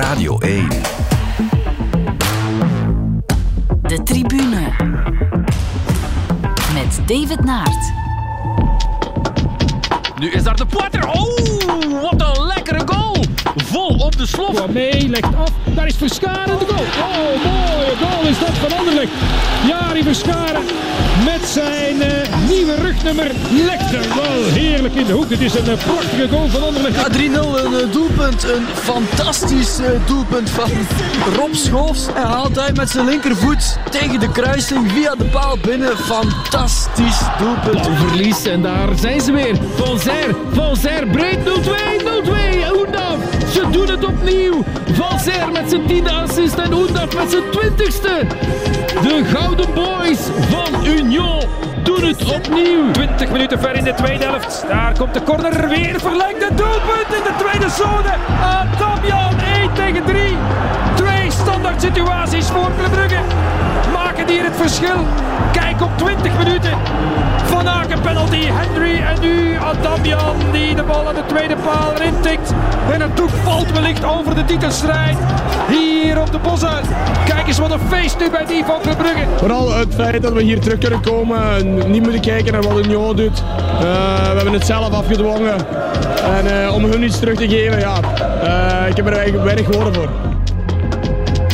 Radio 1. De tribune. Met David Naert. Nu is daar de Poitre. Oh, de slof. Waarmee legt af. Daar is Verscharen de goal. Oh, mooie goal is dat van Anderlecht. Jari Verscharen met zijn eh, nieuwe rugnummer legt er wel heerlijk in de hoek. Het is een eh, prachtige goal van Anderlecht. Ja, 3-0, een eh, doelpunt. Een fantastisch eh, doelpunt van Rob Schoofs. Hij haalt uit met zijn linkervoet tegen de kruising via de paal binnen. Fantastisch doelpunt. Verlies en daar zijn ze weer. Van Zer, Van Zer, breed 0-2, 0-2. Oendaf, ze doen het opnieuw. Van Zer met zijn tiende assist en Oendaf met zijn twintigste. De Gouden Boys van Union doen het opnieuw. 20 minuten ver in de tweede helft. Daar komt de corner weer. Verlengde doelpunt in de tweede zone. Adamian 1 tegen 3. Twee standaard situaties voor Brugge. Maken hier het verschil. Kijk op 20 minuten. Van Aken penalty. Henry en nu Adamian die de bal aan de tweede paal erin tikt. En het doek valt wellicht over de titelstrijd. Hier op de bossen. Kijk eens wat een feest nu bij die van Club Brugge. Vooral het feit dat we hier terug kunnen komen en niet moeten kijken naar wat Union doet. Eh, we hebben het zelf afgedwongen. En eh, om hun iets terug te geven, ja, eh, ik heb er eigenlijk weinig woorden voor.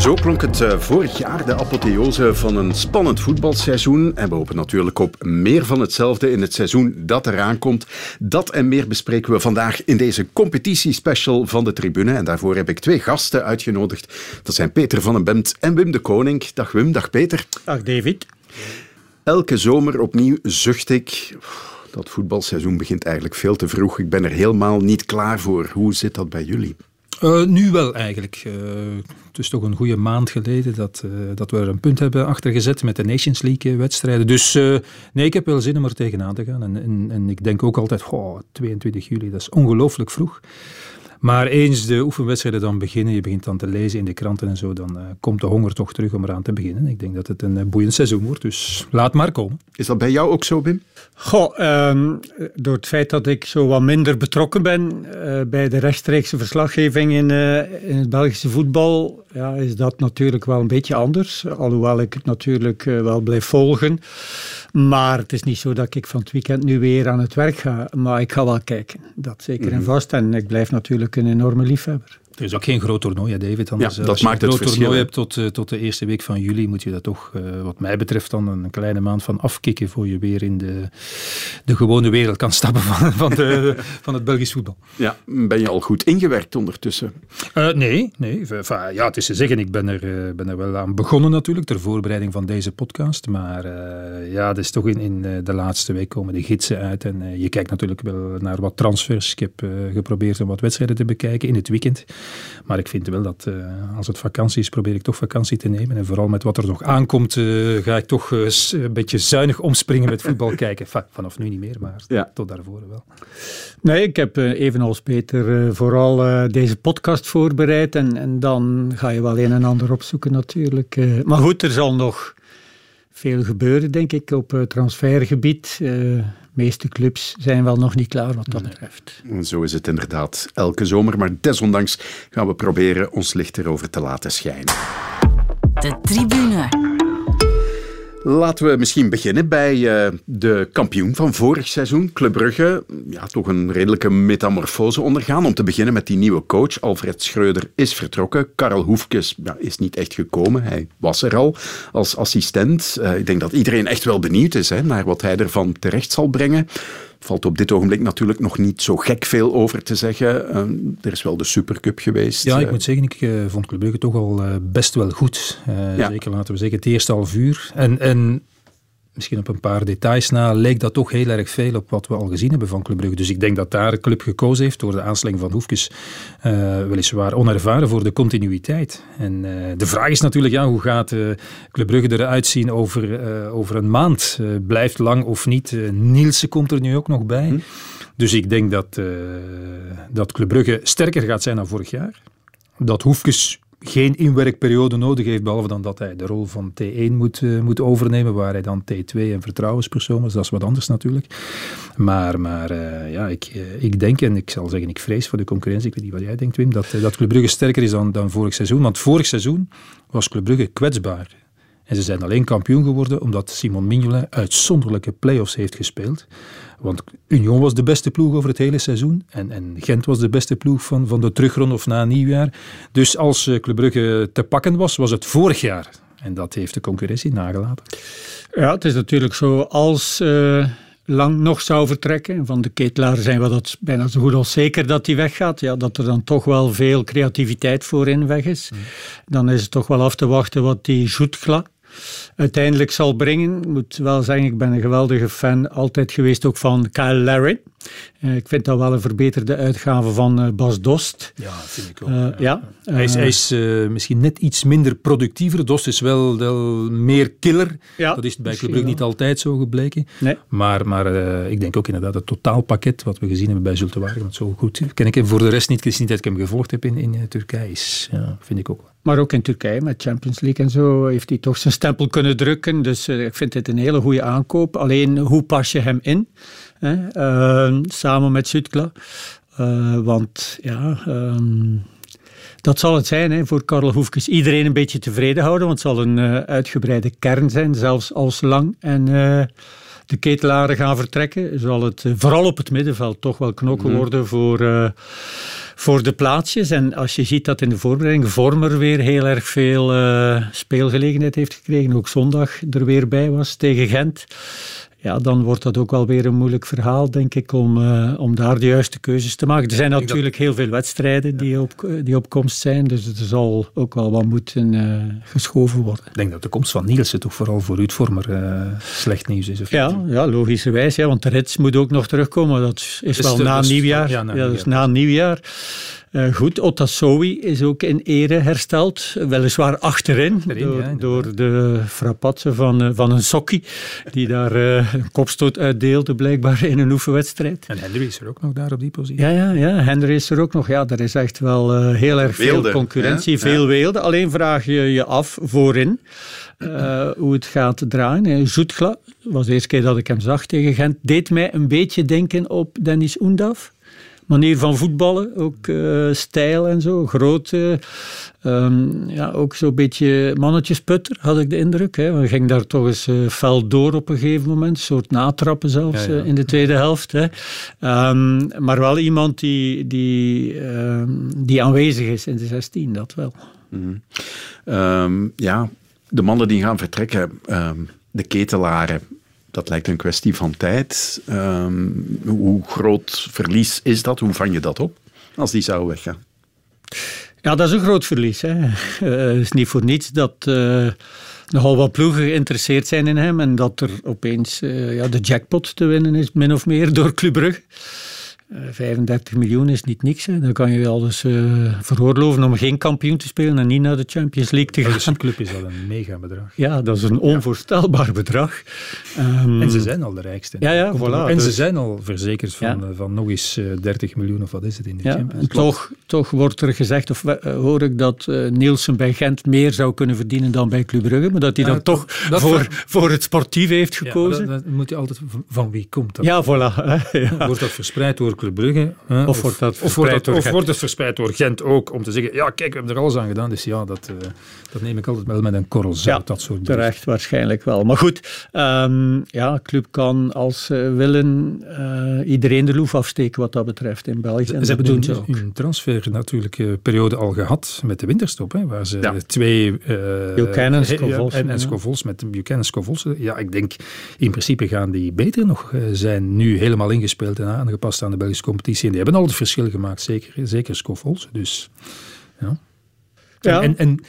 Zo klonk het eh, vorig jaar, de apotheose van een spannend voetbalseizoen. En we hopen natuurlijk op meer van hetzelfde in het seizoen dat eraan komt. Dat en meer bespreken we vandaag in deze competitiespecial van de tribune. En daarvoor heb ik twee gasten uitgenodigd. Dat zijn Peter van den Bemt en Wim de Koning. Dag Wim, dag Peter. Dag David. Elke zomer opnieuw zucht ik. Dat voetbalseizoen begint eigenlijk veel te vroeg. Ik ben er helemaal niet klaar voor. Hoe zit dat bij jullie? Uh, nu wel eigenlijk. Uh, is toch een goede maand geleden dat, uh, dat we er een punt hebben achtergezet met de Nations League wedstrijden. Dus nee, ik heb wel zin om er tegenaan te gaan. En, en, en ik denk ook altijd, oh, 22 juli, dat is ongelooflijk vroeg. Maar eens de oefenwedstrijden dan beginnen, je begint dan te lezen in de kranten en zo, dan uh, komt de honger toch terug om eraan te beginnen. Ik denk dat het een uh, boeiend seizoen wordt, dus laat maar komen. Is dat bij jou ook zo, Wim? Goh, um, door het feit dat ik zo wat minder betrokken ben uh, bij de rechtstreekse verslaggeving in, in het Belgische voetbal, ja, is dat natuurlijk wel een beetje anders. Alhoewel ik het natuurlijk wel blijf volgen. Maar het is niet zo dat ik van het weekend nu weer aan het werk ga. Maar ik ga wel kijken. Dat zeker en vast. En ik blijf natuurlijk een enorme liefhebber. Er is ook geen groot toernooi, hè, David. Anders, ja, dat als maakt je een groot toernooi hebt tot, uh, tot de eerste week van juli, moet je dat toch, uh, wat mij betreft, dan een kleine maand van afkicken voor je weer in de, de gewone wereld kan stappen van, van, de, van het Belgisch voetbal. Ja, ben je al goed ingewerkt ondertussen? Uh, nee, nee. Enfin, ja, het is te zeggen, ik ben er, ben er wel aan begonnen natuurlijk, ter voorbereiding van deze podcast. Maar ja, het is toch in, in de laatste week komen de gidsen uit en je kijkt natuurlijk wel naar wat transfers. Ik heb geprobeerd om wat wedstrijden te bekijken in het weekend. Maar ik vind wel dat uh, als het vakantie is, probeer ik toch vakantie te nemen. En vooral met wat er nog aankomt, uh, ga ik toch uh, een beetje zuinig omspringen met voetbal kijken. Va vanaf nu niet meer, maar ja. tot daarvoor wel. Nee, ik heb evenals Peter vooral deze podcast voorbereid. En, en dan ga je wel een en ander opzoeken natuurlijk. maar goed, er zal nog veel gebeuren, denk ik, op transfergebied. Meeste clubs zijn wel nog niet klaar wat dat betreft. Zo is het inderdaad elke zomer, maar desondanks gaan we proberen ons licht erover te laten schijnen. De tribune. Laten we misschien beginnen bij uh, de kampioen van vorig seizoen, Club Brugge. Ja, toch een redelijke metamorfose ondergaan. Om te beginnen met die nieuwe coach. Alfred Schreuder is vertrokken. Karel Hoefkes is niet echt gekomen. Hij was er al als assistent. Uh, ik denk dat iedereen echt wel benieuwd is hè, naar wat hij ervan terecht zal brengen valt op dit ogenblik natuurlijk nog niet zo gek veel over te zeggen. Uh, er is wel de Supercup geweest. Ja, ik moet zeggen, ik uh, vond Club Brugge toch al uh, best wel goed. Ja. Zeker, laten we zeggen, het eerste half uur. En, en misschien op een paar details na, leek dat toch heel erg veel op wat we al gezien hebben van Club Brugge. Dus ik denk dat daar de club gekozen heeft door de aanstelling van Hoefkes, uh, weliswaar onervaren voor de continuïteit. En uh, de vraag is natuurlijk, ja, hoe gaat uh, Club Brugge eruit zien over, over een maand? blijft lang of niet? Nielsen komt er nu ook nog bij. Hm. Dus ik denk dat, dat Club Brugge sterker gaat zijn dan vorig jaar. Dat Hoefkes geen inwerkperiode nodig heeft, behalve dan dat hij de rol van T1 moet, uh, moet overnemen, waar hij dan T2 en vertrouwenspersoon was. Dat is wat anders natuurlijk. Maar, maar uh, ja, ik, uh, ik denk, en ik zal zeggen, ik vrees voor de concurrentie, ik weet niet wat jij denkt Wim, dat, dat Club Brugge sterker is dan, dan vorig seizoen. Want vorig seizoen was Club Brugge kwetsbaar. En ze zijn alleen kampioen geworden omdat Simon Mignolet uitzonderlijke play-offs heeft gespeeld. Want Union was de beste ploeg over het hele seizoen. En, en Gent was de beste ploeg van, van de terugronde of na nieuwjaar. Dus als uh, Club Brugge te pakken was, was het vorig jaar. En dat heeft de concurrentie nagelaten. Ja, het is natuurlijk zo. Als uh, Lang nog zou vertrekken, van de ketelaar zijn we dat bijna zo goed als zeker dat die weggaat. Ja, dat er dan toch wel veel creativiteit voorin weg is. Mm. Dan is het toch wel af te wachten wat die Zoetgla uiteindelijk zal brengen. Ik moet wel zeggen, ik ben een geweldige fan altijd geweest ook van Kyle Larry. Uh, ik vind dat wel een verbeterde uitgave van uh, Bas Dost. Ja, vind ik ook. Uh, ja. Hij is, hij is misschien net iets minder productiever. Dost is wel, wel meer killer. Ja, dat is bij Club Brugge niet altijd zo gebleken. Nee. Maar, maar ik denk ook inderdaad het totaalpakket wat we gezien hebben bij Zulte Waregem, zo goed ken ik hem voor de rest niet. Ik niet dat ik hem gevolgd heb in, in Turkije. Is, ja, vind ik ook Maar ook in Turkije met Champions League en zo heeft hij toch zijn stempel kunnen drukken. Dus ik vind dit een hele goede aankoop. Alleen, hoe pas je hem in? Hè, uh, samen met Zutkla. Uh, want ja, um, dat zal het zijn hè, voor Karel Hoefkes. Iedereen een beetje tevreden houden, want het zal een uh, uitgebreide kern zijn, zelfs als lang. En de ketelaren gaan vertrekken, zal het vooral op het middenveld toch wel knokken mm. worden voor voor de plaatsjes. En als je ziet dat in de voorbereiding Vormer weer heel erg veel speelgelegenheid heeft gekregen, ook zondag er weer bij was tegen Gent ja, dan wordt dat ook wel weer een moeilijk verhaal, denk ik, om, uh, om daar de juiste keuzes te maken. Er zijn natuurlijk heel veel wedstrijden die op, die op komst zijn, dus er zal ook wel wat moeten uh, geschoven worden. Ik denk dat de komst van Nielsen toch vooral voor Ruud Vormer uh, slecht nieuws is. Of ja, ja, logischerwijs, ja, want de rits moet ook nog terugkomen. Dat is, wel na nieuwjaar. Ja, na, ja, dus na nieuwjaar. Uh, goed, Otasowi is ook in ere hersteld. Weliswaar achterin, door, ja, door, de frappatse van, uh, van een Sokkie, die daar uh, een kopstoot uitdeelde, blijkbaar in een oefenwedstrijd. En Henry is er ook nog daar op die positie. Ja, ja, ja Henry is er ook nog. Ja, er is echt wel heel erg veel concurrentie, veel weelde. Alleen vraag je je af voorin hoe het gaat draaien. Zoetgla, was de eerste keer dat ik hem zag tegen Gent, deed mij een beetje denken op Dennis Oendaf manier van voetballen, ook uh, stijl en zo, groot. Um, ja, ook zo'n beetje mannetjesputter, had ik de indruk. Hè. We gingen daar toch eens uh, fel door op een gegeven moment, een soort natrappen zelfs ja, ja. Uh, in de tweede helft. Hè. Um, maar wel iemand die, die, um, die aanwezig is in de 16, dat wel. Mm -hmm. ja, de mannen die gaan vertrekken, de ketelaren, dat lijkt een kwestie van tijd. Um, hoe groot verlies is dat? Hoe vang je dat op als die zou weggaan? Ja, dat is een groot verlies. Uh, het is niet voor niets dat nogal wat ploegen geïnteresseerd zijn in hem en dat er opeens uh, ja, de jackpot te winnen is, min of meer, door Club Brugge. 35 eh, miljoen is niet niks. Hè. Dan kan je alles uh, veroorloven om geen kampioen te spelen en niet naar de Champions League te gaan. De club is al een mega bedrag. Ja, dat is een onvoorstelbaar bedrag. Um, en ze zijn al de rijkste. Ja, ja, voilà, en dus, ze zijn al verzekerd van, ja. van nog eens 30 eh, miljoen of wat is het in de ja, Champions Toch, toch wordt er gezegd, of uh, hoor ik, dat uh, Nielsen bij Gent meer zou kunnen verdienen dan bij Club Brugge, maar dat hij dan toch dat voor, voor het sportief heeft gekozen. Dat, dat, moet je altijd van wie komt dat? Ja, voilà. Wordt dat verspreid door Club Brugge. Hè? Of, wordt dat of, wordt dat, of wordt het verspreid door Gent ook, om te zeggen, ja kijk, we hebben er alles aan gedaan. Dus ja, dat, uh, dat neem ik altijd wel met een korrel zout, ja, dat soort terecht bericht. waarschijnlijk wel. Maar goed, um, ja, club kan als ze uh, willen uh, iedereen de loef afsteken wat dat betreft in België. En ze hebben doen ze ook. een transfer natuurlijk periode al gehad met de winterstop, hè, waar ze ja. twee... Buchanan en Scovols. En, en Scovols, met Buchanan Scovols. Ja, ik denk in principe gaan die beter nog zijn, nu helemaal ingespeeld en aangepast aan de Belgische competitie. En die hebben al het verschil gemaakt, zeker, zeker Scoffels. Dus, ja. ja. En, en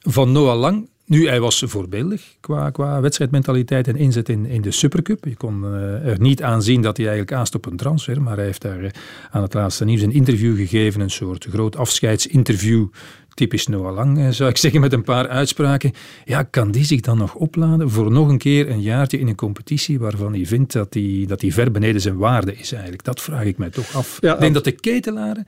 van Noah Lang, nu, hij was voorbeeldig qua, qua wedstrijdmentaliteit en inzet in, in de Supercup. Je kon uh, er niet aan zien dat hij eigenlijk aast op een transfer, maar hij heeft daar uh, aan het laatste nieuws een interview gegeven, een soort groot afscheidsinterview typisch Noah Lang, eh, zou ik zeggen, met een paar uitspraken. Ja, kan die zich dan nog opladen voor nog een keer een jaartje in een competitie waarvan hij vindt dat hij, dat hij ver beneden zijn waarde is eigenlijk? Dat vraag ik mij toch af. Ja, ik denk dat de ketelaren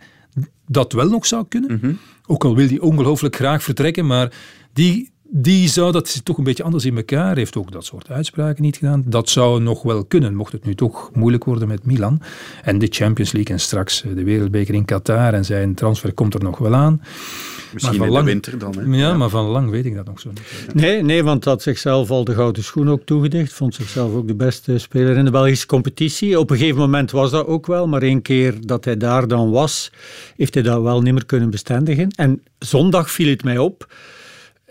dat wel nog zou kunnen. Mhm. Ook al wil hij ongelooflijk graag vertrekken, maar die, die zou, dat zit toch een beetje anders in elkaar, heeft ook dat soort uitspraken niet gedaan. Dat zou nog wel kunnen, mocht het nu toch moeilijk worden met Milan. En de Champions League en straks eh, de Wereldbeker in Qatar en zijn transfer komt er nog wel aan. Misschien van in lang- de winter dan. Hè? Ja, maar van lang weet ik dat nog zo niet. Nee, nee, want had zichzelf al de gouden schoen ook toegedicht. Vond zichzelf ook de beste speler in de Belgische competitie. Op een gegeven moment was dat ook wel, maar één keer dat hij daar dan was, heeft hij dat wel niet meer kunnen bestendigen. En zondag viel het mij op.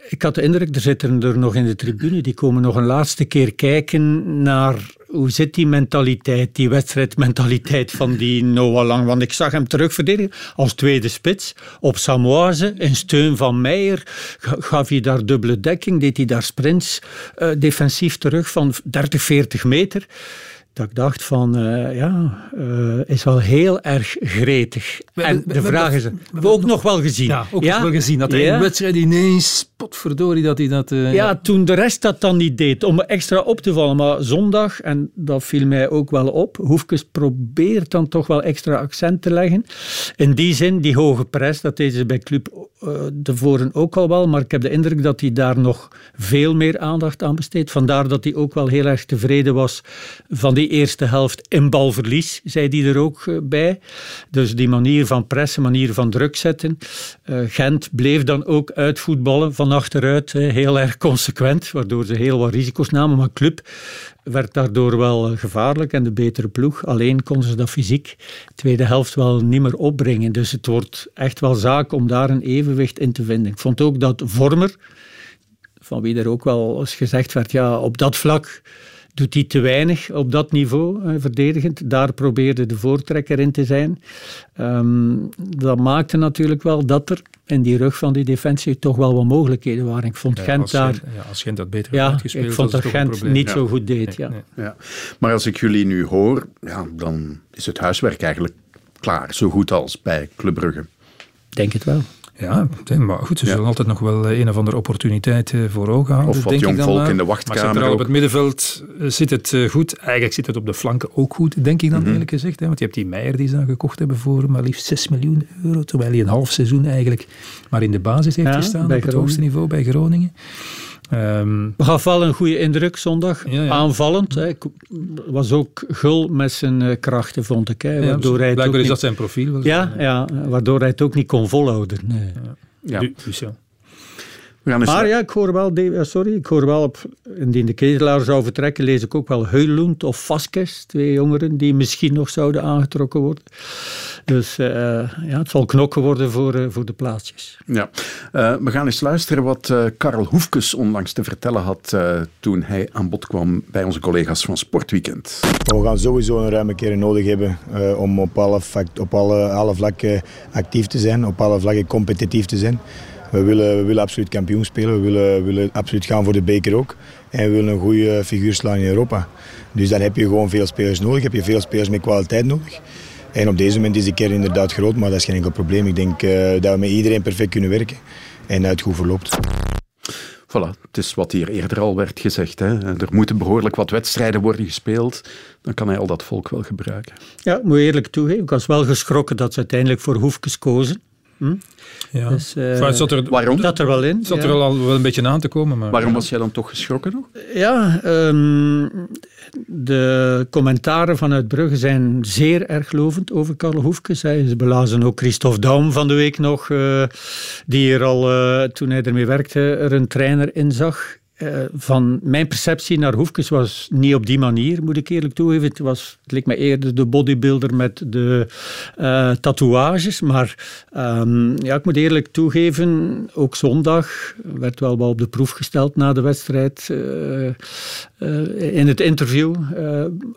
Ik had de indruk, er zitten er nog in de tribune, die komen nog een laatste keer kijken naar hoe zit die mentaliteit, die wedstrijdmentaliteit van die Noah Lang. Want ik zag hem terugverdedigen als tweede spits op Samoise, in steun van Meijer. Ga- Gaf hij daar dubbele dekking, deed hij daar sprints eh, defensief terug van 30, 40 meter. Dat ik dacht van, eh, ja, eh, is wel heel erg gretig. We en de we vraag is, we hebben ook nog wel gezien. Ja, ook wel gezien dat hij Ja? in wedstrijd ineens, potverdorie, dat hij dat... eh, Ja, toen de rest dat dan niet deed, om extra op te vallen. Maar zondag, en dat viel mij ook wel op, Hoefkes probeert dan toch wel extra accent te leggen. In die zin, die hoge pres, dat deden ze bij Club eh de voren ook al wel, maar ik heb de indruk dat hij daar nog veel meer aandacht aan besteedt. Vandaar dat hij ook wel heel erg tevreden was van die eerste helft in balverlies, zei hij er ook eh, bij. Dus die manier van pressen, manier van druk zetten. Eh, Gent bleef dan ook uitvoetballen van achteruit, hè, heel erg consequent, waardoor ze heel wat risico's namen. Maar Club werd daardoor wel eh, gevaarlijk en de betere ploeg. Alleen konden ze dat fysiek tweede helft wel niet meer opbrengen. Dus het wordt echt wel zaak om daar een evenwicht in te vinden. Ik vond ook dat Vormer, van wie er ook wel eens gezegd werd, ja, op dat vlak doet hij te weinig op dat niveau, eh, verdedigend. Daar probeerde de voortrekker in te zijn. Ehm, dat maakte natuurlijk wel dat er in die rug van die defensie toch wel wat mogelijkheden waren. Ik vond Ja, Gent als daar... Gent- ja, als Gent dat beter Ja, had uitgespeeld, ik vond dat Gent niet Ja. zo goed deed. Nee, ja. nee. Ja. Maar als ik jullie nu hoor, ja, dan is het huiswerk eigenlijk klaar. Zo goed als bij Club Brugge. Denk het wel. Ja, maar goed, ze Ja. zullen altijd nog wel eh, een of andere opportuniteit eh, voor ogen houden. Of wat denk ik jong dan volk maar. in de Maar wachtkamer centraal op het middenveld eh, zit het eh, goed. Eigenlijk zit het op de flanken ook goed, denk ik dan Mhm. eerlijk gezegd. Hè? Want je hebt die Meijer die ze dan gekocht hebben voor maar liefst 6 miljoen euro. Terwijl hij een half seizoen eigenlijk maar in de basis heeft Ja, gestaan op het hoogste niveau bij Groningen. Ehm, gaf wel een goede indruk zondag. Ja, ja. Aanvallend. Hè. Ik- Was ook gul met zijn eh, krachten, vond ik. Hè. ja, Waardoor hij het ook blijkbaar is niet, dat zijn profiel. ja, ja, waardoor hij het ook niet kon volhouden. Nee. Ja. Du- Dus ja. We gaan eens Maar ja, ik hoor wel, sorry, ik hoor wel op, indien de Ketelaar zou vertrekken, lees ik ook wel Heulund of Vasquez, twee jongeren die misschien nog zouden aangetrokken worden. Dus eh, ja, het zal knokken worden voor, eh, voor de plaatsjes. Ja. Eh, we gaan eens luisteren wat eh, Karel Hoefkes onlangs te vertellen had eh, toen hij aan bod kwam bij onze collega's van Sportweekend. We gaan sowieso een ruime keren nodig hebben eh, om op, alle, op alle, alle vlakken actief te zijn, op alle vlakken competitief te zijn. We willen, we willen absoluut kampioen spelen, we willen, we willen absoluut gaan voor de beker ook. En we willen een goede figuur slaan in Europa. Dus dan heb je gewoon veel spelers nodig, heb je veel spelers met kwaliteit nodig. En op deze moment is de kern inderdaad groot, maar dat is geen enkel probleem. Ik denk eh, dat we met iedereen perfect kunnen werken en het goed verloopt. Voilà, het is wat hier eerder al werd gezegd. Hè. Er moeten behoorlijk wat wedstrijden worden gespeeld. Dan kan hij al dat volk wel gebruiken. Ja, ik moet eerlijk toegeven, ik was wel geschrokken dat ze uiteindelijk voor Hoefkes kozen. Hm? Ja. Dus, eh, zat er, Waarom? Dat er wel in. het zat ja. er al wel een beetje aan te komen. Maar, Waarom was jij dan toch geschrokken nog? Ja, ehm, de commentaren vanuit Brugge zijn zeer erg lovend over Karel Hoefkes. hè. Ze belazen ook Christophe Daum van de week nog, eh, die er al, eh, toen hij ermee werkte, er een trainer in zag. Eh, van mijn perceptie naar Hoefkes was niet op die manier, moet ik eerlijk toegeven. Het, was, het leek me eerder de bodybuilder met de eh, tatoeages. Maar ehm, ja, ik moet eerlijk toegeven, ook zondag werd wel wat op de proef gesteld na de wedstrijd. eh, in het interview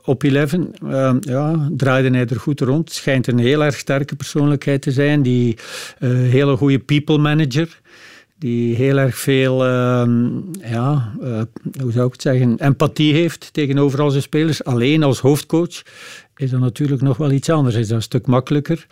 op Eleven eh, ja, draaide hij er goed rond. Schijnt een heel erg sterke persoonlijkheid te zijn. Die hele goede people manager die heel erg veel, ehm, ja, eh, hoe zou ik het zeggen, empathie heeft tegenover al zijn spelers. Alleen als hoofdcoach is dat natuurlijk nog wel iets anders. Is dat een stuk makkelijker.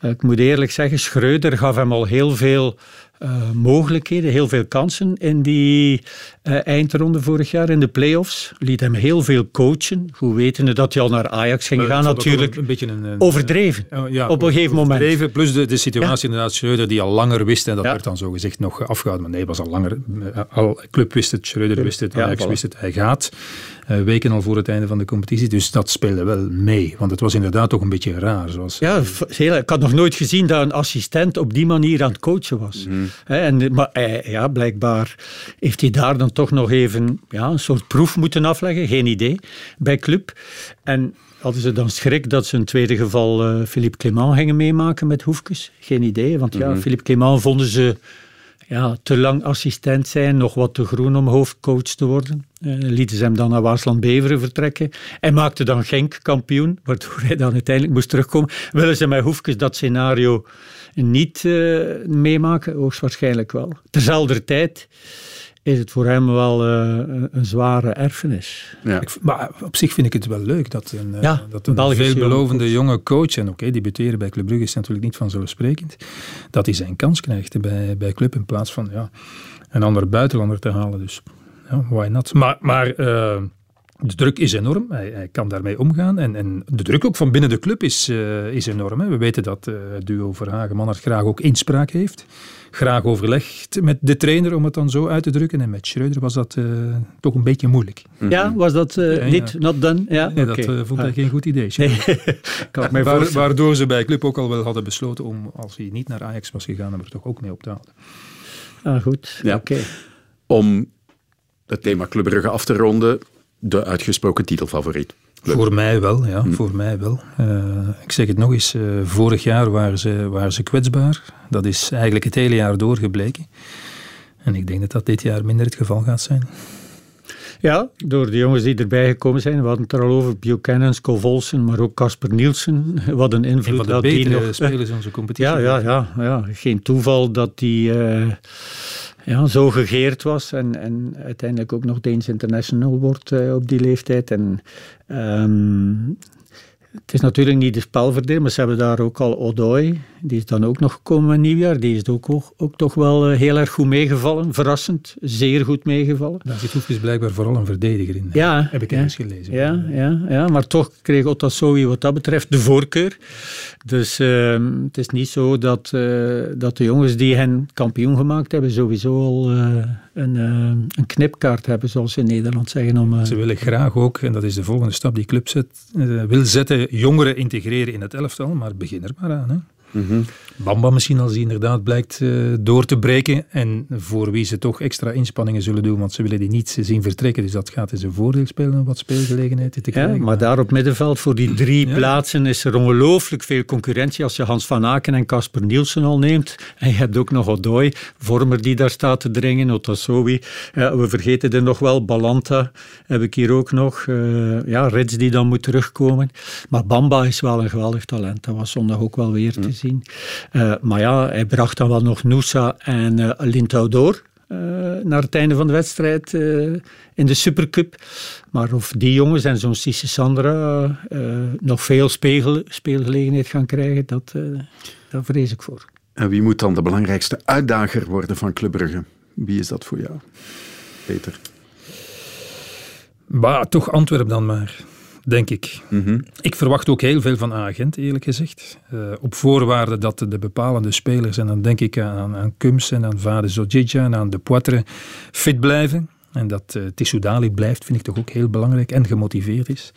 Uh, ik moet eerlijk zeggen, Schreuder gaf hem al heel veel uh, mogelijkheden, heel veel kansen in die uh, eindronde vorig jaar in de play-offs. Liet hem heel veel coachen. Hoe wetende dat hij al naar Ajax ging gaan, natuurlijk. Een beetje een, een overdreven. Ja, op een gegeven moment. Overdreven, plus de, de situatie ja. inderdaad, Schreuder die al langer wist en dat werd dan zo gezegd nog afgehouden. Maar nee, was al langer. Al, club wist het, Schreuder wist het, Ajax voilà. wist het, hij gaat. Uh, weken al voor het einde van de competitie. Dus dat speelde wel mee. Want het was inderdaad toch een beetje raar. Zoals... Ja, heel, ik had nog nooit gezien dat een assistent op die manier aan het coachen was. Mm. He, en, maar hij, ja, blijkbaar heeft hij daar dan toch nog even ja, een soort proef moeten afleggen. Geen idee. Bij club. En hadden ze dan schrik dat ze een tweede geval uh, Philippe Clement gingen meemaken met Hoefkes? Geen idee. Want ja, mm -hmm. Philippe Clement vonden ze ja, te lang assistent zijn, nog wat te groen om hoofdcoach te worden. Uh, lieten ze hem dan naar Waasland-Beveren vertrekken. Hij maakte dan Genk kampioen, waardoor hij dan uiteindelijk moest terugkomen. Willen ze met Hoefkes dat scenario niet uh, meemaken? Hoogstwaarschijnlijk wel. Terzelfde tijd is het voor hem wel uh, een zware erfenis. Ja. Ik, maar op zich vind ik het wel leuk dat een, ja, dat een veelbelovende jonge coach, en oké, okay, debuteren bij Club Brugge is natuurlijk niet vanzelfsprekend, dat hij zijn kans krijgt bij, bij Club in plaats van ja, een andere buitenlander te halen. Dus ja, why not? Maar, maar uh, de druk is enorm, hij, hij, kan daarmee omgaan. En, en de druk ook van binnen de club is, uh, is enorm. Hè. We weten dat uh, het duo Verhagen-Mannert graag ook inspraak heeft. Graag overlegd met de trainer, om het dan zo uit te drukken. En met Schreuder was dat uh, toch een beetje moeilijk. Ja, was dat ja, niet, ja. not done? Ja, nee, okay. dat vond hij ah. geen goed idee. Nee. Waar, waardoor ze bij club ook al wel hadden besloten om, als hij niet naar Ajax was gegaan, hem er toch ook mee op te houden. Ah, goed. Ja. Oké. Om het thema Club Brugge af te ronden, de uitgesproken titelfavoriet. Club. Voor mij wel, ja, hm. voor mij wel. Uh, ik zeg het nog eens, uh, vorig jaar waren ze, waren ze kwetsbaar. Dat is eigenlijk het hele jaar doorgebleken. En ik denk dat dat dit jaar minder het geval gaat zijn. Ja, door de jongens die erbij gekomen zijn. We hadden het er al over, Buchanan, Scovolsen, maar ook Casper Nielsen. Wat een invloed een dat die nog... spelers in onze competitie. Ja, ja, ja, ja. geen toeval dat die... Uh, ja, zo gegeerd was en, en uiteindelijk ook nog Deens International wordt uh, op die leeftijd. En um, het is natuurlijk niet de spelverdeler, maar ze hebben daar ook al Odoi. Die is dan ook nog gekomen nieuwjaar. Die is ook, ook, ook toch wel uh, heel erg goed meegevallen. Verrassend, zeer goed meegevallen. Daar zit Hoefkes blijkbaar vooral een verdediger in. Ja, heb ik ja, eens gelezen. Ja, ja, ja, maar toch kreeg Otasowi wat dat betreft de voorkeur. Dus uh, het is niet zo dat, uh, dat de jongens die hen kampioen gemaakt hebben sowieso al een, een knipkaart hebben, zoals ze in Nederland zeggen. Om, ze willen graag ook, en dat is de volgende stap die club zet, wil zetten, jongeren integreren in het elftal, maar begin er maar aan. Hè. Mm -hmm. Bamba misschien als die inderdaad blijkt uh, door te breken en voor wie ze toch extra inspanningen zullen doen, want ze willen die niet zien vertrekken, dus dat gaat in zijn voordeel spelen om wat speelgelegenheid te krijgen. Ja, maar daar op middenveld voor die drie ja. plaatsen is er ongelooflijk veel concurrentie als je Hans van Aken en Casper Nielsen al neemt. En je hebt ook nog Odoi, Vormer die daar staat te dringen, Otasowi. Ja, we vergeten er nog wel, Balanta heb ik hier ook nog. Uh, ja, Rits die dan moet terugkomen. Maar Bamba is wel een geweldig talent, dat was zondag ook wel weer te zien. Uh, maar ja, hij bracht dan wel nog Noosa en uh, Lintau door. Uh, naar het einde van de wedstrijd in de Supercup. Maar of die jongens en zo'n Sisse Sandra nog veel speel, speelgelegenheid gaan krijgen, dat, daar vrees ik voor. En wie moet dan de belangrijkste uitdager worden van Club Brugge? Wie is dat voor jou, Peter? Bah, toch Antwerp dan maar denk ik. Mm -hmm. Ik verwacht ook heel veel van agent, eerlijk gezegd. Uh, op voorwaarde dat de bepalende spelers, en dan denk ik aan, aan Kums en aan Vade Zodjidja en aan De Poitre, fit blijven. En dat uh, Tissoudali blijft, vind ik toch ook heel belangrijk en gemotiveerd is.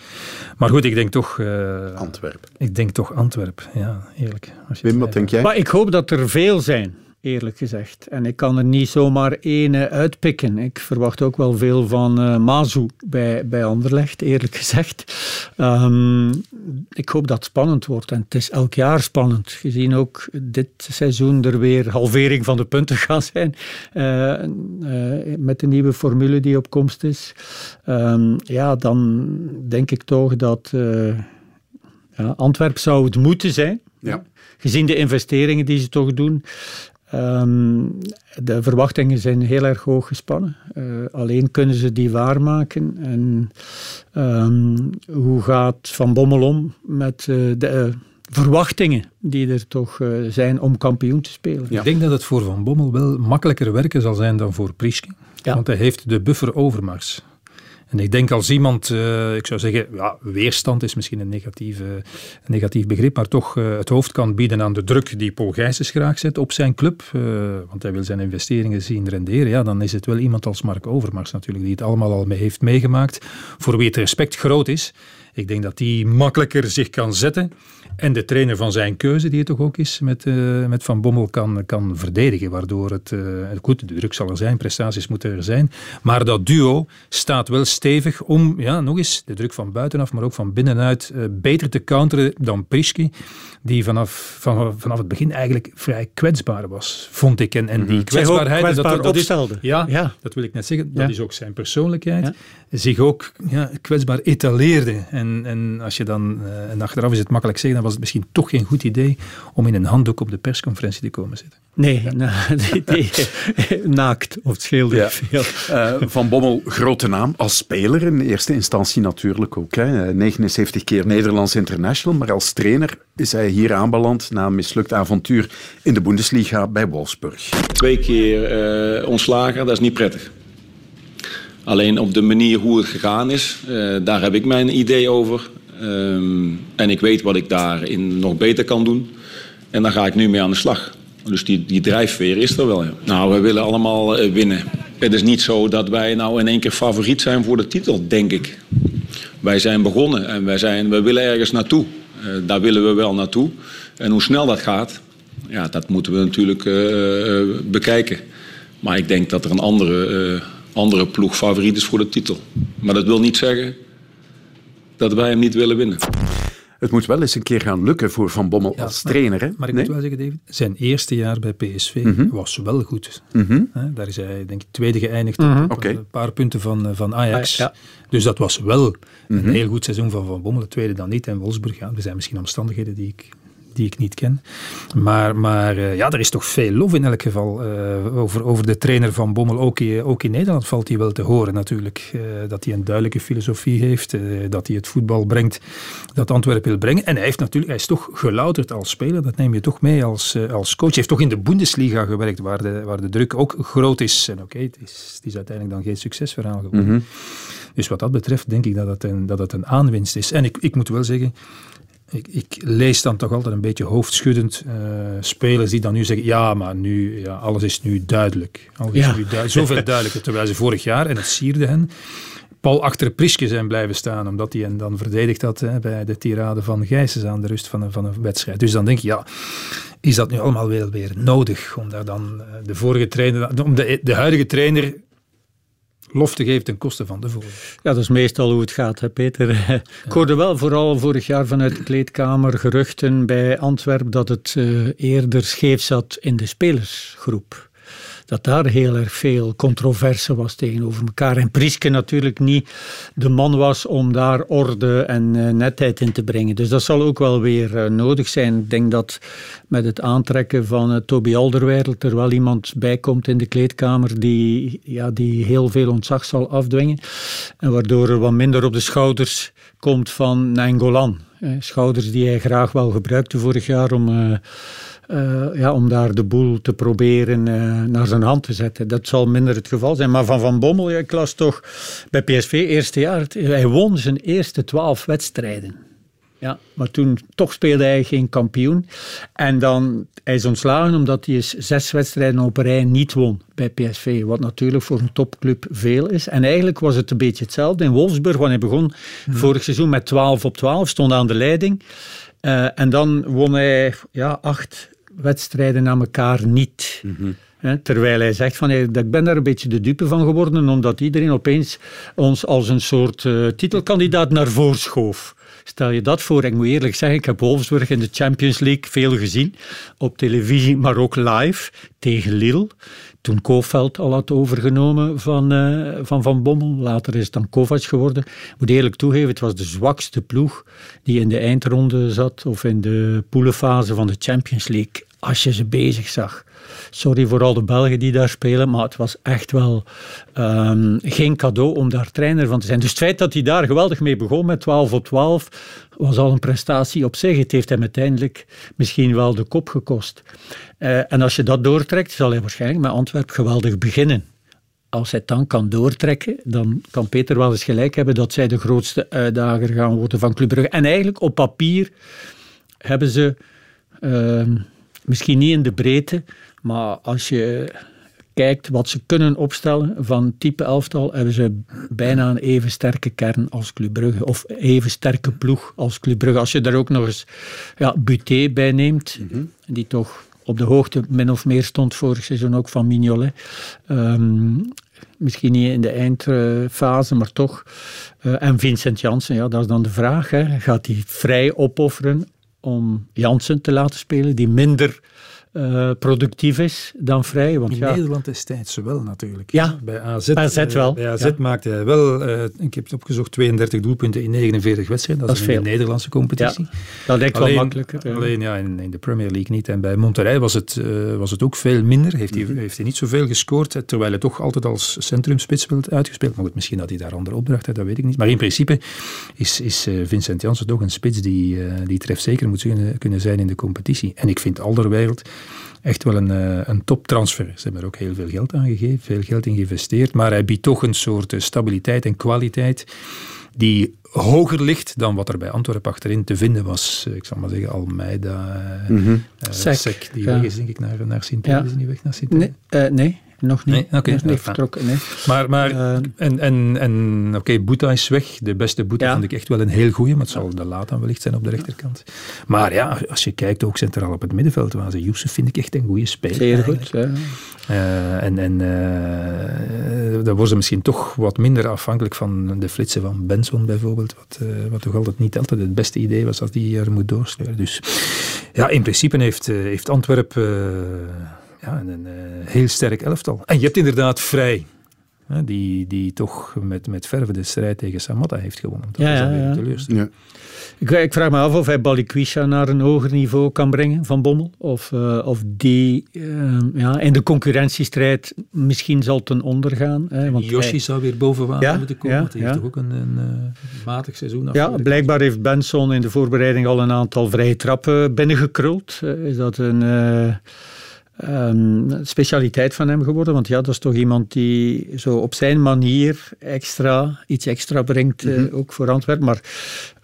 Maar goed, ik denk toch... Uh, Antwerp. Ik denk toch Antwerp, ja, eerlijk. Wim, wat denk jij? Maar ik hoop dat er veel zijn eerlijk gezegd. En ik kan er niet zomaar één uitpikken. Ik verwacht ook wel veel van uh, Mazu bij, bij Anderlecht, eerlijk gezegd. Um, ik hoop dat het spannend wordt. En het is elk jaar spannend. Gezien ook dit seizoen er weer halvering van de punten gaan zijn. Uh, uh, met de nieuwe formule die op komst is. Um, ja, dan denk ik toch dat ja, Antwerp zou het moeten zijn. Ja. Gezien de investeringen die ze toch doen. Ehm, de verwachtingen zijn heel erg hoog gespannen. Uh, alleen kunnen ze die waarmaken. En ehm, hoe gaat Van Bommel om met uh, de uh, verwachtingen die er toch zijn om kampioen te spelen? Ik denk dat het voor Van Bommel wel makkelijker werken zal zijn dan voor Prischke. Ja. Want hij heeft de buffer overmars. En ik denk als iemand, uh, ik zou zeggen, ja, weerstand is misschien een, negatieve, negatief begrip, maar toch uh, het hoofd kan bieden aan de druk die Paul Gijsens graag zet op zijn club, uh, want hij wil zijn investeringen zien renderen, ja, dan is het wel iemand als Mark Overmars natuurlijk, die het allemaal al mee heeft meegemaakt, voor wie het respect groot is. Ik denk dat die makkelijker zich kan zetten en de trainer van zijn keuze, die het toch ook is, met, uh, met Van Bommel kan, kan verdedigen. Waardoor het, uh, goed, de druk zal er zijn, prestaties moeten er zijn. Maar dat duo staat wel stevig om, ja, nog eens, de druk van buitenaf, maar ook van binnenuit, uh, beter te counteren dan Prischke. Die vanaf, van, vanaf het begin eigenlijk vrij kwetsbaar was, vond ik. En, en die kwetsbaarheid, kwetsbaar dat, dat, is, ja, ja, dat wil ik net zeggen, dat ja. is ook zijn persoonlijkheid. Ja. Zich ook ja, kwetsbaar etaleerde. En, en als je dan, en achteraf is het makkelijk zeggen, was het misschien toch geen goed idee om in een handdoek op de persconferentie te komen zitten. Nee, nee, nee naakt of het scheelde ja. veel. Uh, Van Bommel, grote naam als speler in eerste instantie natuurlijk ook. Hè. 79 keer Nederlands international, maar als trainer is hij hier aanbeland na een mislukt avontuur in de Bundesliga bij Wolfsburg. Twee keer uh, ontslagen, dat is niet prettig. Alleen op de manier hoe het gegaan is, uh, daar heb ik mijn idee over. Um, en ik weet wat ik daarin nog beter kan doen. En daar ga ik nu mee aan de slag. Dus die, die drijfveer is er wel. Ja. Nou, we willen allemaal uh, winnen. Het is niet zo dat wij nou in één keer favoriet zijn voor de titel, denk ik. Wij zijn begonnen en wij, zijn, we willen ergens naartoe. Uh, daar willen we wel naartoe. En hoe snel dat gaat, ja, dat moeten we natuurlijk uh, bekijken. Maar ik denk dat er een andere, andere ploeg favoriet is voor de titel. Maar dat wil niet zeggen dat wij hem niet willen winnen. Het moet wel eens een keer gaan lukken voor Van Bommel ja, als maar, trainer. Hè? Maar ik nee? moet wel zeggen, David, zijn eerste jaar bij PSV Mhm. mm -hmm. was wel goed. Mm -hmm. Daar is hij, denk ik, tweede geëindigd mm -hmm. op okay. een paar punten van, van Ajax. Ja, ja. Dus dat was wel een Mhm. heel goed seizoen van Van Bommel. Het tweede dan niet. En Wolfsburg, ja, er zijn misschien omstandigheden die ik die ik niet ken. Maar, maar uh, ja, er is toch veel lof in elk geval uh, over, over de trainer van Bommel. Ook, ook in Nederland valt hij wel te horen natuurlijk. Uh, dat hij een duidelijke filosofie heeft. dat hij het voetbal brengt dat Antwerpen wil brengen. En hij, heeft natuurlijk, hij is toch gelouterd als speler. Dat neem je toch mee als, als coach. Hij heeft toch in de Bundesliga gewerkt waar de, waar de druk ook groot is. En oké, okay, het, is, het is uiteindelijk dan geen succesverhaal geworden. Mhm. Mm -hmm. Dus wat dat betreft denk ik dat het een, dat het een aanwinst is. En ik, ik moet wel zeggen, ik, ik, lees dan toch altijd een beetje hoofdschuddend uh, spelers die dan nu zeggen: ja, maar nu, ja, alles is nu duidelijk. Alles Ja. is nu duidelijk. Zoveel duidelijker. Terwijl ze vorig jaar, en het sierde hen, Paul achter Priske zijn blijven staan, omdat hij hen dan verdedigd had hè, bij de tirade van Gijsens aan de rust van een, van een wedstrijd. Dus dan denk je, ja, is dat nu allemaal weer, weer nodig om daar dan uh, de vorige trainer, om de, de huidige trainer lof te geven ten koste van de vorige. Ja, dat is meestal hoe het gaat, hè, Peter. Ik hoorde wel vooral vorig jaar vanuit de kleedkamer geruchten bij Antwerpen dat het uh, eerder scheef zat in de spelersgroep. Dat daar heel erg veel controverse was tegenover elkaar. En Prieske natuurlijk niet de man was om daar orde en uh, netheid in te brengen. Dus dat zal ook wel weer uh, nodig zijn. Ik denk dat met het aantrekken van uh, Toby Alderweireld er wel iemand bij komt in de kleedkamer die, ja, die heel veel ontzag zal afdwingen. En waardoor er wat minder op de schouders komt van Nangolan. Schouders die hij graag wel gebruikte vorig jaar om... Uh, ja, om daar de boel te proberen uh, naar zijn hand te zetten. Dat zal minder het geval zijn. Maar van Van Bommel, ja, ik las toch bij PSV eerste jaar, hij won zijn eerste twaalf wedstrijden. Ja, maar toen toch speelde hij geen kampioen. En dan, hij is ontslagen omdat hij zes wedstrijden op rij niet won bij PSV. Wat natuurlijk voor een topclub veel is. En eigenlijk was het een beetje hetzelfde in Wolfsburg, want hij begon vorig seizoen met 12 op 12, stond aan de leiding. Uh, en dan won hij ja, acht wedstrijden na elkaar niet. He, terwijl hij zegt van, hey, ik ben daar een beetje de dupe van geworden, omdat iedereen opeens ons als een soort uh, titelkandidaat naar voren schoof. Stel je dat voor, ik moet eerlijk zeggen, ik heb Wolfsburg in de Champions League veel gezien, op televisie, maar ook live, tegen Lille. Toen Kofeld al had overgenomen van, uh, van Van Bommel. Later is het dan Kovac geworden. Ik moet eerlijk toegeven, het was de zwakste ploeg die in de eindronde zat of in de poelenfase van de Champions League. als je ze bezig zag. Sorry voor al de Belgen die daar spelen, maar het was echt wel ehm, geen cadeau om daar trainer van te zijn. Dus het feit dat hij daar geweldig mee begon met 12 op 12, was al een prestatie op zich. Het heeft hem uiteindelijk misschien wel de kop gekost. Eh, en als je dat doortrekt, zal hij waarschijnlijk met Antwerpen geweldig beginnen als hij het dan kan doortrekken, dan kan Peter wel eens gelijk hebben dat zij de grootste uitdager gaan worden van Club Brugge. En eigenlijk op papier hebben ze, ehm, misschien niet in de breedte, maar als je kijkt wat ze kunnen opstellen van type elftal, hebben ze bijna een even sterke kern als Club Brugge. Of even sterke ploeg als Club Brugge. Als je daar ook nog eens ja, Buté bij neemt, die toch op de hoogte min of meer stond vorig seizoen ook van Mignolet. Ehm, misschien niet in de eindfase, maar toch. Eh, en Vincent Janssen, ja, dat is dan de vraag. Hè. Gaat hij vrij opofferen om Janssen te laten spelen, die minder uh, productief is dan vrij. Want in ja, Nederland destijds wel natuurlijk. Ja, bij AZ, AZ wel. Bij AZ ja. maakte hij wel, uh, ik heb het opgezocht, 32 doelpunten in 49 wedstrijden. Dat, dat is, veel. in de Nederlandse competitie. Ja, dat lijkt alleen, wel makkelijker. Alleen ja, in, in, de Premier League niet. En bij Monterrey was het, uh, was het ook veel minder. Heeft, hij, heeft hij niet zoveel gescoord, terwijl hij toch altijd als centrumspits werd uitgespeeld. Maar goed, misschien had hij daar andere opdrachten, dat weet ik niet. Maar in principe is, is Vincent Janssen toch een spits die, die trefzeker moet kunnen zijn in de competitie. En ik vind Alderweireld echt wel een, een toptransfer. Ze hebben er ook heel veel geld aan gegeven, veel geld in geïnvesteerd, maar hij biedt toch een soort stabiliteit en kwaliteit die hoger ligt dan wat er bij Antwerpen achterin te vinden was. Ik zal maar zeggen, Almeida, mm -hmm. uh, Sek, Sek, die ja. weg is denk ik naar, naar sint ja. is die weg naar sint nee, uh, nee, nog niet. Nee, okay, nog niet vertrokken. Nee. Maar, maar uh, en, en, en oké, okay, Boeta is weg. De beste Boeta ja. vond ik echt wel een heel goeie, maar het zal de laat dan wellicht zijn op de rechterkant. Maar ja, als je kijkt ook centraal op het middenveld, waar ze Youssef vind ik echt een goede speler. Zeer goed, ja. Uh, en en uh, dan worden ze misschien toch wat minder afhankelijk van de flitsen van Benson bijvoorbeeld, wat, wat toch altijd niet altijd het beste idee was als die er moet doorsturen. Dus ja, in principe heeft, heeft Antwerpen ja, een, een heel sterk elftal. En je hebt inderdaad Vrij, hè, die, die toch met, met verve de strijd tegen Samatta heeft gewonnen. Dat ja, is ja, ja. teleurstelling. Ja. Ik, ik, vraag me af of hij Balikwisha naar een hoger niveau kan brengen van Bommel. Of, uh, of die uh, ja, in de concurrentiestrijd misschien zal ten onder gaan. Hè, want Yoshi hij, zou weer boven water ja, moeten komen. Ja, want hij ja. heeft toch ook een, een uh, matig seizoen. Ja, blijkbaar heeft Benson in de voorbereiding al een aantal vrije trappen binnengekruld. is dat een um, specialiteit van hem geworden. Want ja, dat is toch iemand die zo op zijn manier extra, iets extra brengt, mm -hmm. uh, ook voor Antwerpen. Maar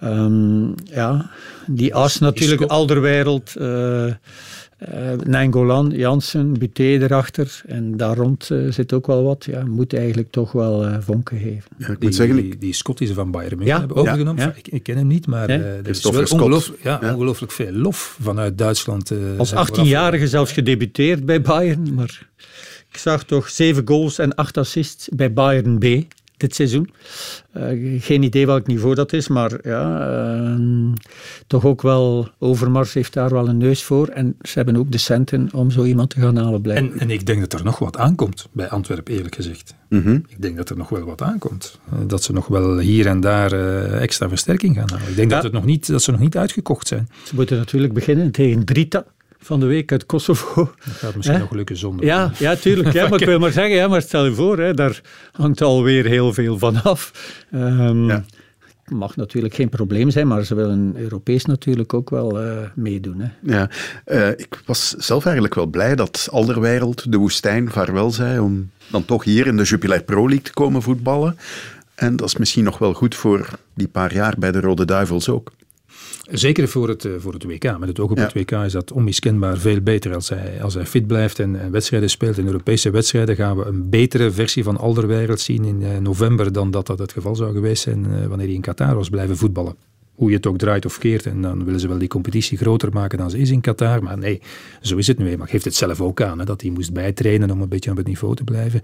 um, ja, die as natuurlijk, Alderwereld, uh, uh, Nangolan, Jansen, Buté erachter. En daar rond uh, zit ook wel wat. Ja, moet eigenlijk toch wel uh, vonken geven. Ja, ik die, moet zeggen, die, die Scott die ze van Bayern München ja, hebben overgenomen. Ja, ik, ik, ken hem niet, maar ja. er is wel ongelooflijk, ja, ongelooflijk veel lof vanuit Duitsland. Als 18-jarige zelfs gedebuteerd bij Bayern. Maar ik zag toch zeven goals en acht assists bij Bayern B dit seizoen. Uh, geen idee welk niveau dat is, maar ja, uh, toch ook wel, Overmars heeft daar wel een neus voor en ze hebben ook de centen om zo iemand te gaan halen blijven. En, en ik denk dat er nog wat aankomt bij Antwerpen, eerlijk gezegd. Mm -hmm. Ik denk dat er nog wel wat aankomt. Uh, dat ze nog wel hier en daar extra versterking gaan halen. Ik denk ja. dat, het nog niet, dat ze nog niet uitgekocht zijn. Ze moeten natuurlijk beginnen tegen Drita van de week uit Kosovo. Dat gaat misschien nog lukken zonder. Ja, ja tuurlijk. Ja, maar ik wil maar zeggen, ja, maar stel je voor, hè, daar hangt alweer heel veel van af. Um, ja. Mag natuurlijk geen probleem zijn, maar ze willen Europees natuurlijk ook wel uh, meedoen. Hè. Ja, uh, ik was zelf eigenlijk wel blij dat Alderwereld de woestijn vaarwel zei om dan toch hier in de Jupiler Pro League te komen voetballen. En dat is misschien nog wel goed voor die paar jaar bij de Rode Duivels ook. Zeker voor het, voor het WK. Met het oog op ja. het WK is dat onmiskenbaar veel beter. Als hij, als hij fit blijft en, en wedstrijden speelt, in Europese wedstrijden, gaan we een betere versie van Alderweireld zien in uh, november dan dat dat het geval zou geweest zijn uh, wanneer hij in Qatar was blijven voetballen. Hoe je het ook draait of keert. En dan willen ze wel die competitie groter maken dan ze is in Qatar. Maar nee, zo is het nu eenmaal. Geeft het zelf ook aan, hè, dat hij moest bijtrainen om een beetje op het niveau te blijven.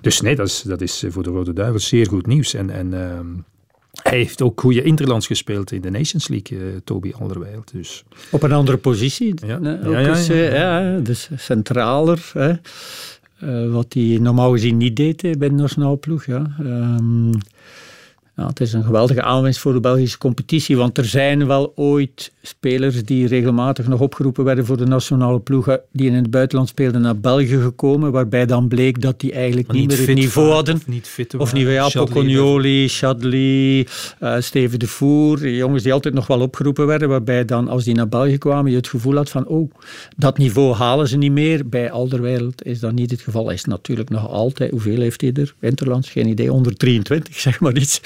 Dus nee, dat is, dat is voor de Rode Duivels zeer goed nieuws. En, en uh, hij heeft ook goede interlands gespeeld in de Nations League, uh, Toby Alderweireld. Dus. Op een andere positie. Ja, nee, ja, ja, eens, ja, dus centraler. Hè. Uh, wat hij normaal gezien niet deed bij de nationale ploeg. Ja. Um, Ja, het is een geweldige aanwinst voor de Belgische competitie, want er zijn wel ooit spelers die regelmatig nog opgeroepen werden voor de nationale ploeg, die in het buitenland speelden naar België gekomen, waarbij dan bleek dat die eigenlijk niet, meer het niveau hadden. Of niet fit Of niet, ja, Pocognoli, Chadli, uh, Steven de Voer, jongens die altijd nog wel opgeroepen werden, waarbij dan als die naar België kwamen je het gevoel had van, oh, dat niveau halen ze niet meer. Bij Alderwereld is dat niet het geval. Hij is natuurlijk nog altijd, hoeveel heeft hij er? Winterlands, geen idee, onder 23, zeg maar iets.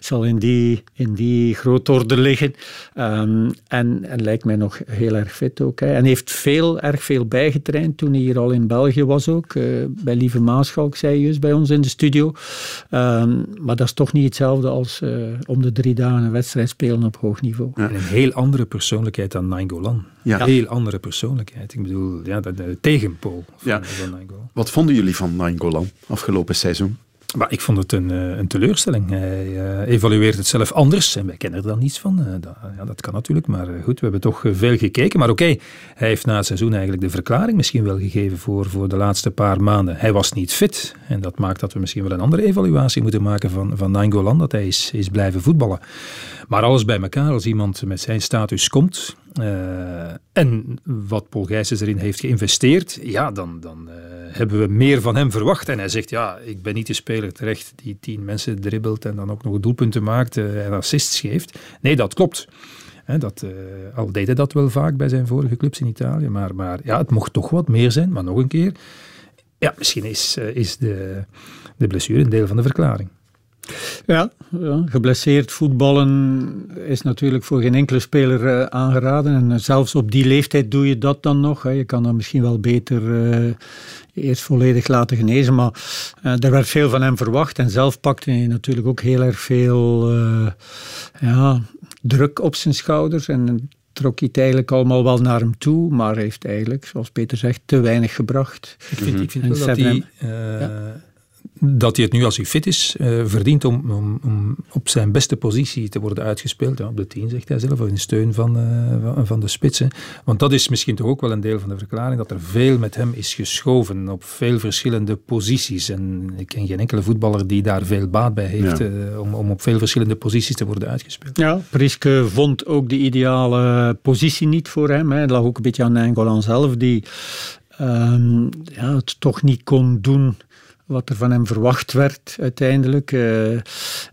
Zal in die, in die grootorde liggen. Um, en, en lijkt mij nog heel erg fit ook. Hè. En heeft veel, erg veel bijgetraind toen hij hier al in België was ook. Uh, bij Lieve Maaschalk, zei je juist bij ons in de studio. Um, maar dat is toch niet hetzelfde als uh, om de drie dagen een wedstrijd spelen op hoog niveau. Ja. En een heel andere persoonlijkheid dan Nainggolan. Ja. Een heel andere persoonlijkheid. Ik bedoel, ja, de, de tegenpool van, ja. van Nainggolan. Wat vonden jullie van Nainggolan afgelopen seizoen? Maar ik vond het een, eh, een teleurstelling. Hij uh, evalueert het zelf anders en wij kennen er dan niets van. Uh, dat, ja, dat kan natuurlijk, maar goed, we hebben toch veel gekeken. Maar oké, hij heeft na het seizoen eigenlijk de verklaring misschien wel gegeven voor, voor de laatste paar maanden. Hij was niet fit en dat maakt dat we misschien wel een andere evaluatie moeten maken van, van Nainggolan, dat hij is, is blijven voetballen. Maar alles bij elkaar, als iemand met zijn status komt uh, en wat Paul Gijsens erin heeft geïnvesteerd, ja, dan, dan uh, hebben we meer van hem verwacht. En hij zegt, ja, ik ben niet de speler terecht die tien mensen dribbelt en dan ook nog doelpunten maakt uh, en assists geeft. Nee, dat klopt. Dat, al deed hij dat wel vaak bij zijn vorige clubs in Italië, maar, maar ja, het mocht toch wat meer zijn. Maar nog een keer, ja, misschien is, is de, de blessure een deel van de verklaring. Ja, ja, geblesseerd voetballen is natuurlijk voor geen enkele speler uh, aangeraden. En uh, zelfs op die leeftijd doe je dat dan nog. Hè. Je kan dan misschien wel beter uh, eerst volledig laten genezen. Maar er werd veel van hem verwacht. En zelf pakte hij natuurlijk ook heel erg veel ja, druk op zijn schouders. En trok hij het eigenlijk allemaal wel naar hem toe. Maar heeft eigenlijk, zoals Peter zegt, te weinig gebracht. Ik vind, ik vind wel dat hij... Ja dat hij het nu als hij fit is uh, verdient om, om, om, op zijn beste positie te worden uitgespeeld. Ja, op de 10 zegt hij zelf, in steun van, uh, van de spitsen. Want dat is misschien toch ook wel een deel van de verklaring, dat er veel met hem is geschoven op veel verschillende posities. En ik ken geen enkele voetballer die daar veel baat bij heeft ja. uh, om, om op veel verschillende posities te worden uitgespeeld. Ja, Priske vond ook de ideale positie niet voor hem. Hè. Dat lag ook een beetje aan Nangolan zelf, die um, ja, het toch niet kon doen wat er van hem verwacht werd uiteindelijk. Uh,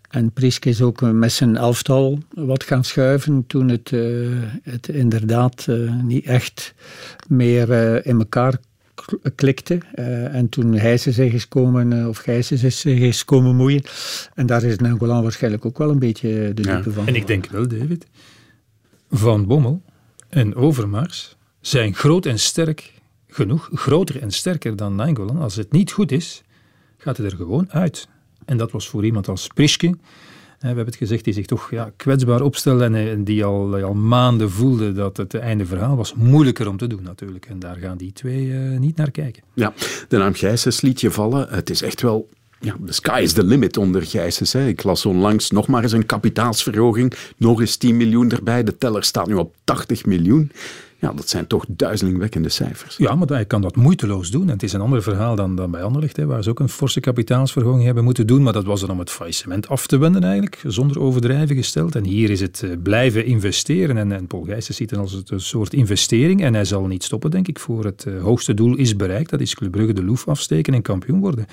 en Priske is ook met zijn elftal wat gaan schuiven toen het, uh, het inderdaad uh, niet echt meer in elkaar klikte. en toen Heijsen zich is komen, of Gijsens is zich is komen moeien. En daar is Nangolan waarschijnlijk ook wel een beetje de dupe ja. van. En ik denk wel, David, Van Bommel en Overmars zijn groot en sterk genoeg, groter en sterker dan Nangolan. Als het niet goed is, gaat er gewoon uit. En dat was voor iemand als Prischke, we hebben het gezegd, die zich toch ja, kwetsbaar opstelde en die al, al maanden voelde dat het einde verhaal was. Moeilijker om te doen natuurlijk. En daar gaan die twee niet naar kijken. Ja, de naam Gijsens liet je vallen. Het is echt wel ja, the sky is the limit onder Gijsens. Ik las onlangs nog maar eens een kapitaalsverhoging. Nog eens 10 miljoen erbij. De teller staat nu op 80 miljoen. Ja, dat zijn toch duizelingwekkende cijfers. Ja, maar hij kan dat moeiteloos doen. En het is een ander verhaal dan, dan bij Anderlecht, hè, waar ze ook een forse kapitaalsverhoging hebben moeten doen. Maar dat was dan om het faillissement af te wenden eigenlijk, zonder overdrijven gesteld. En hier is het eh, blijven investeren. En, en Paul Gijssen ziet het als een soort investering. En hij zal niet stoppen, denk ik, voor het uh, hoogste doel is bereikt. Dat is Club Brugge de loef afsteken en kampioen worden.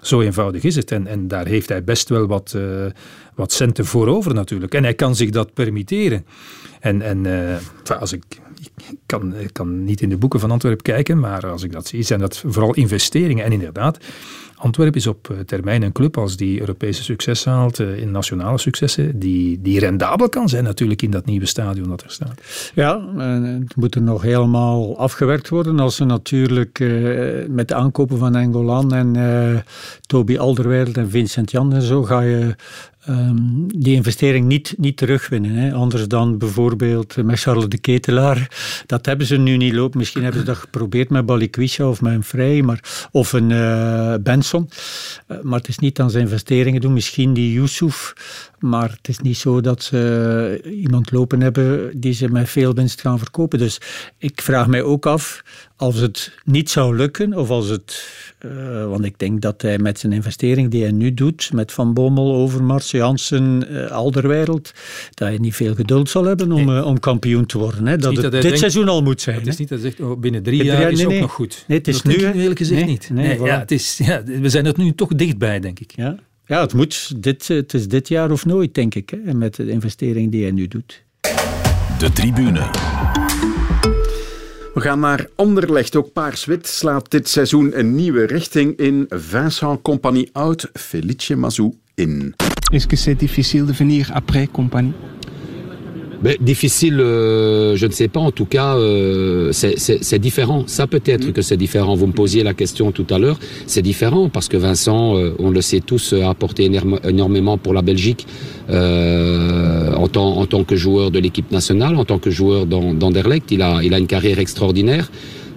Zo eenvoudig is het. En, en daar heeft hij best wel wat, uh, wat centen voor over natuurlijk. En hij kan zich dat permitteren. En, en als ik ik kan, ik kan niet in de boeken van Antwerpen kijken, maar als ik dat zie, zijn dat vooral investeringen. En inderdaad, Antwerpen is op eh, termijn een club als die Europese succes haalt, eh, in nationale successen, die, die rendabel kan zijn natuurlijk in dat nieuwe stadion dat er staat. Ja, het moet er nog helemaal afgewerkt worden. Als ze natuurlijk uh, met de aankopen van Engolan en uh, Toby Alderweireld en Vincent Jan en zo ga je um, die investering niet, niet terugwinnen. Hè. Anders dan bijvoorbeeld met Charles de Ketelaar. Dat hebben ze nu niet lopen. Misschien hebben ze dat geprobeerd met Balikwisha of met een Vrij maar, of een uh, Benson. Uh, maar het is niet aan zijn investeringen doen. Misschien die Yusuf. Maar het is niet zo dat ze iemand lopen hebben die ze met veel winst gaan verkopen. Dus ik vraag mij ook af, als het niet zou lukken, of als het. Uh, want ik denk dat hij met zijn investering die hij nu doet, met Van Bommel, Overmars, Jansen, uh, Alderwereld, dat hij niet veel geduld zal hebben om, nee. uh, om kampioen te worden. Hè. Dat het dat dit denkt, seizoen al moet zijn. Het is hè. niet dat hij zegt, oh, binnen drie jaar is nee, ook nog goed. Nee, het is dat nu. eerlijk gezegd niet. Ja, het is, ja, we zijn er nu toch dichtbij, denk ik. Ja, ja het, moet dit, het is dit jaar of nooit, denk ik, hè, met de investering die hij nu doet. De tribune. We gaan naar Anderlecht. Ook Paars-Wit slaat dit seizoen een nieuwe richting in. Vincent Compagnie out, Felice Mazou in. Que c'est difficile de venir après Compagnie Ben, difficile, euh, je ne sais pas. En tout cas, euh, c'est différent. Ça peut-être mmh. que c'est différent. Vous me posiez la question tout à l'heure. C'est différent parce que Vincent, euh, on le sait tous, a apporté énormément pour la Belgique euh, en, tant, en tant que joueur de l'équipe nationale, en tant que joueur d'Anderlecht. Il a, il a une carrière extraordinaire.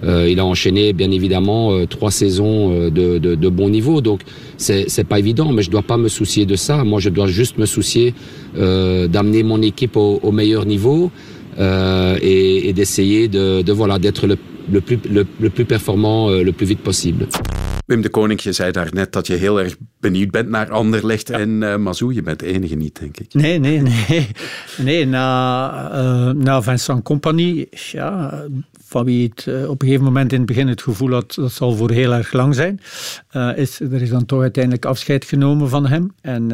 Euh, il a enchaîné bien évidemment euh, trois saisons euh, de, de, de, bon niveau, donc c'est pas évident, mais je dois pas me soucier de ça. Moi, je dois juste me soucier euh, d'amener mon équipe au, au meilleur niveau euh, et, et d'essayer de, de, voilà d'être le, le, plus, le, le, plus performant le plus vite possible. Wim de Koning, je zei daarnet dat je heel erg benieuwd bent naar Anderlecht ja. en uh, Mazou. Je bent de enige niet, denk ik. Nee, nee, nee. nee na, uh, na Vincent Compagnie, ja, van wie het uh, op een gegeven moment in het begin het gevoel had dat zal voor heel erg lang zijn, is, er is dan toch uiteindelijk afscheid genomen van hem. En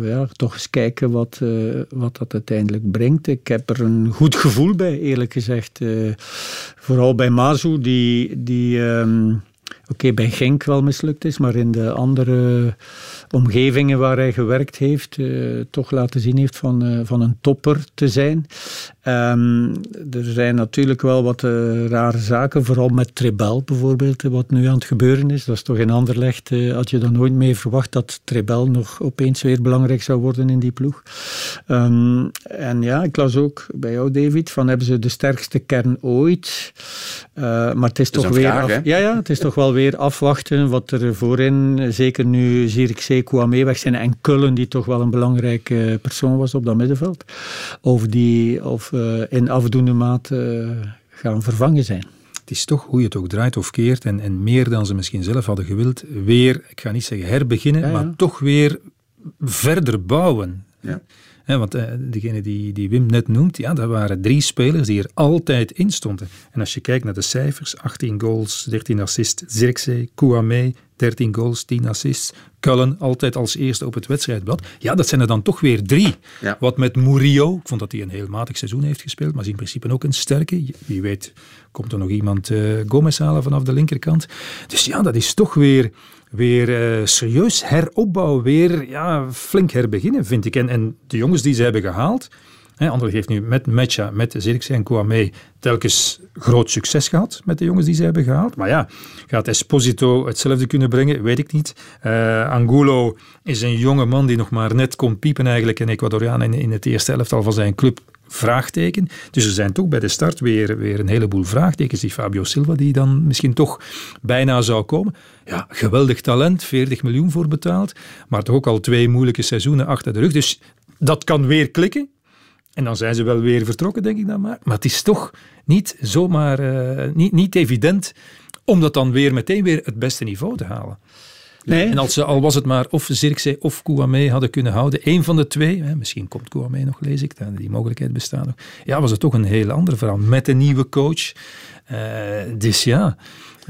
ja, toch eens kijken wat, wat dat uiteindelijk brengt. Ik heb er een goed gevoel bij, eerlijk gezegd. vooral bij Mazou, die... die um, Oké, bij Genk wel mislukt is, maar in de andere omgevingen waar hij gewerkt heeft, uh, toch laten zien heeft van, uh, van een topper te zijn. Um, er zijn natuurlijk wel wat uh, rare zaken, vooral met Trebel bijvoorbeeld, wat nu aan het gebeuren is. Dat is toch in Anderlecht, had je dan nooit meer verwacht dat Trebel nog opeens weer belangrijk zou worden in die ploeg. Um, en ja, ik las ook bij jou, David, van hebben ze de sterkste kern ooit. maar het is, toch weer... Vraag, af, ja, ja, het is toch wel weer afwachten wat er voorin, zeker nu Zirkzee, Kouamé weg zijn en Kullen, die toch wel een belangrijke persoon was op dat middenveld, of die of, uh, in afdoende mate uh, gaan vervangen zijn. Het is toch hoe je het ook draait of keert en, en meer dan ze misschien zelf hadden gewild, weer, ik ga niet zeggen herbeginnen, ja, ja. maar toch weer verder bouwen. Ja. He, want uh, degene die, die Wim net noemt, ja, dat waren drie spelers die er altijd in stonden. En als je kijkt naar de cijfers, 18 goals, 13 assists, Zirkzee, Kouamé, 13 goals, 10 assists, Cullen altijd als eerste op het wedstrijdblad. Ja, dat zijn er dan toch weer drie. Ja. Wat met Murillo, ik vond dat hij een heel matig seizoen heeft gespeeld, maar is in principe ook een sterke. Wie weet komt er nog iemand uh, Gomez halen vanaf de linkerkant. Dus ja, dat is toch weer weer uh, serieus heropbouwen, weer ja, flink herbeginnen, vind ik. En, en de jongens die ze hebben gehaald, hè, Anderlecht heeft nu met Mecha, met Zirkzee en Kouamé telkens groot succes gehad met de jongens die ze hebben gehaald. Maar ja, gaat Esposito hetzelfde kunnen brengen? Weet ik niet. Uh, Angulo is een jonge man die nog maar net kon piepen eigenlijk, een Ecuadoriaan in, in het eerste elftal van zijn club vraagteken. Dus er zijn toch bij de start weer, weer een heleboel vraagtekens. Die Fabio Silva, die dan misschien toch bijna zou komen. Ja, geweldig talent, 40 miljoen voor betaald. Maar toch ook al twee moeilijke seizoenen achter de rug. Dus dat kan weer klikken. En dan zijn ze wel weer vertrokken, denk ik dan maar. Maar het is toch niet zomaar, uh, niet, niet evident om dat dan weer meteen weer het beste niveau te halen. Nee. En als ze, al was het maar of Zirkzee of Kouamé hadden kunnen houden, één van de twee, hè, misschien komt Kouamé nog, lees ik, die mogelijkheid bestaat nog. Ja, was het toch een heel ander verhaal. Met een nieuwe coach. Uh, dus ja,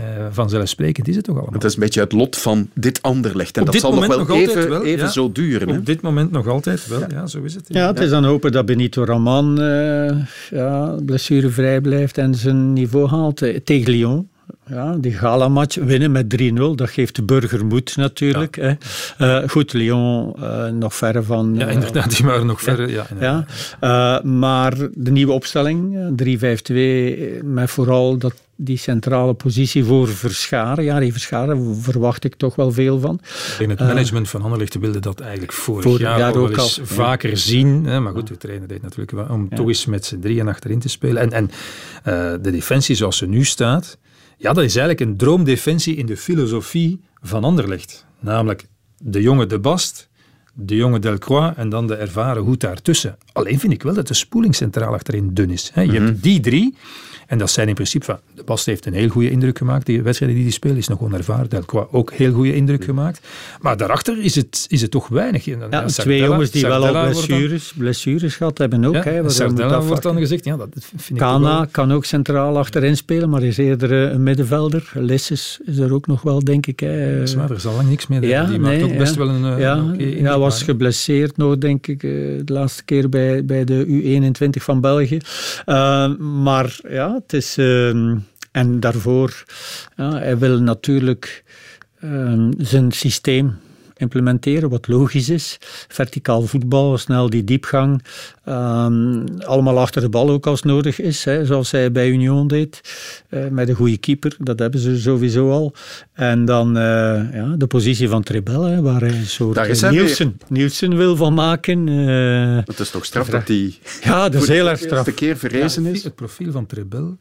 uh, vanzelfsprekend is het toch allemaal. Het is een beetje het lot van dit Anderlecht. En Op dat dit zal nog wel nog even, wel, even ja. zo duren. Hè? Op dit moment nog altijd wel, ja, ja zo is het. Ja, het is dan hopen dat Benito Raman uh, ja, blessurevrij blijft en zijn niveau haalt tegen Lyon. Ja, die gala-match winnen met 3-0, dat geeft de burger moed natuurlijk. Ja. Hè. Uh, goed, Lyon uh, nog verre van... Ja, inderdaad, die waren nog verre. Ja, ja, ja. maar de nieuwe opstelling, 3-5-2, met vooral dat, die centrale positie voor Verscharen. Ja, die Verscharen verwacht ik toch wel veel van. In het management van Anderlecht wilde dat eigenlijk vorig, vorig jaar, jaar ook al. vaker zien. Hè, maar goed, de trainer deed natuurlijk wel om toch eens met z'n drieën achterin te spelen. En, en de defensie zoals ze nu staat... Ja, dat is eigenlijk een droomdefensie in de filosofie van Anderlecht. Namelijk de jonge De Bast, de jonge Delcroix en dan de ervaren Hoed daartussen. Alleen vind ik wel dat de spoeling centraal achterin dun is. Hè. Je Mhm. hebt die drie. En dat zijn in principe, van, de Bast heeft een heel goede indruk gemaakt. Die wedstrijden die hij speelt, is nog onervaren. Delcroix ook heel goede indruk gemaakt. Maar daarachter is het, is het toch weinig. Dan- Ja, ja, twee jongens die wel al dan- blessures, blessures gehad hebben ook. Ja, Sardella wordt dan gezegd, ja, dat vind ik Kana wel- kan ook centraal achterin spelen, maar is eerder eh, een middenvelder. Lisses is er ook nog wel, denk ik. Hè. Er is al lang niks meer. Ja, die nee, maakt ook best wel een eh, ja, was geblesseerd nog, denk ik, eh, de laatste keer bij, bij de U21 van België. Eh, maar ja, het is... ehm, en daarvoor, ja, hij wil natuurlijk ehm, zijn systeem implementeren, wat logisch is. Verticaal voetbal, snel die diepgang. ehm, allemaal achter de bal ook als nodig is, hè, zoals hij bij Union deed. eh, met een goede keeper, dat hebben ze sowieso al. En dan eh, ja, de positie van Trebel, hè, waar hij een soort eh, hij Nielsen, Nielsen wil van maken. eh. Het is toch straf dat die Ja, dat is heel erg eerste straf. keer verrezen Ja, is? Het profiel van Trebel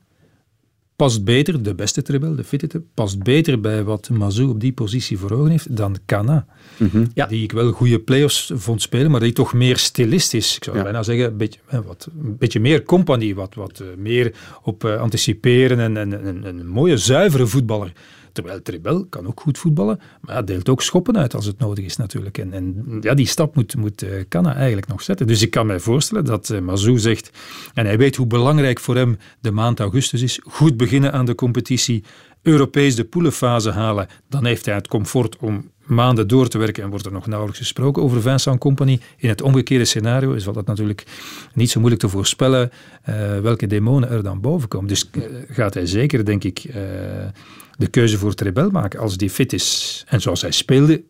past beter, de beste Trebel, de fitte Trebel, past beter bij wat Mazou op die positie voor ogen heeft dan Kana. Mhm. Die ik wel goede play-offs vond spelen, maar die toch meer stilistisch. Ik zou bijna zeggen, een beetje, wat, een beetje meer compagnie, wat, wat eh, meer op eh, anticiperen en, en, en- en een mooie, zuivere voetballer. Terwijl Trebel kan ook goed voetballen, maar deelt ook schoppen uit als het nodig is natuurlijk. En, en ja, die stap moet, moet eh, Kanna eigenlijk nog zetten. Dus ik kan mij voorstellen dat eh, Mazou zegt, en hij weet hoe belangrijk voor hem de maand augustus is, goed beginnen aan de competitie, Europees de poelenfase halen, dan heeft hij het comfort om maanden door te werken en wordt er nog nauwelijks gesproken over Vincent Company. In het omgekeerde scenario is dat natuurlijk niet zo moeilijk te voorspellen eh, welke demonen er dan boven komen. Dus eh, gaat hij zeker, denk ik, eh, de keuze voor Trebel maken als die fit is. En zoals hij speelde,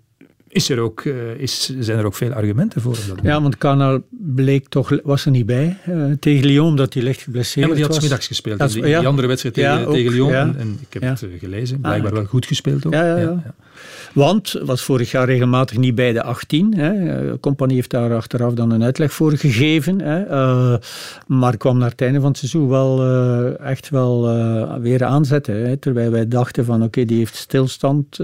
is er ook, eh, is, zijn er ook veel argumenten voor. Ja, want Kana bleek toch, was er niet bij eh, tegen Lyon, omdat hij licht geblesseerd Ja, maar die had was. smiddags gespeeld. Dat- die, ja. die andere wedstrijd tegen, Ja, tegen Lyon. En, en ik heb het eh, gelezen. Ah, Blijkbaar wel goed gespeeld ook. Ja, ja, ja. Want was vorig jaar regelmatig niet bij de 18. Hè. Eh, Compagnie heeft daar achteraf dan een uitleg voor gegeven. Hè. Eh, maar kwam naar het einde van het seizoen wel eh, echt wel weer aanzetten. Hè. Terwijl wij dachten van oké, die heeft stilstand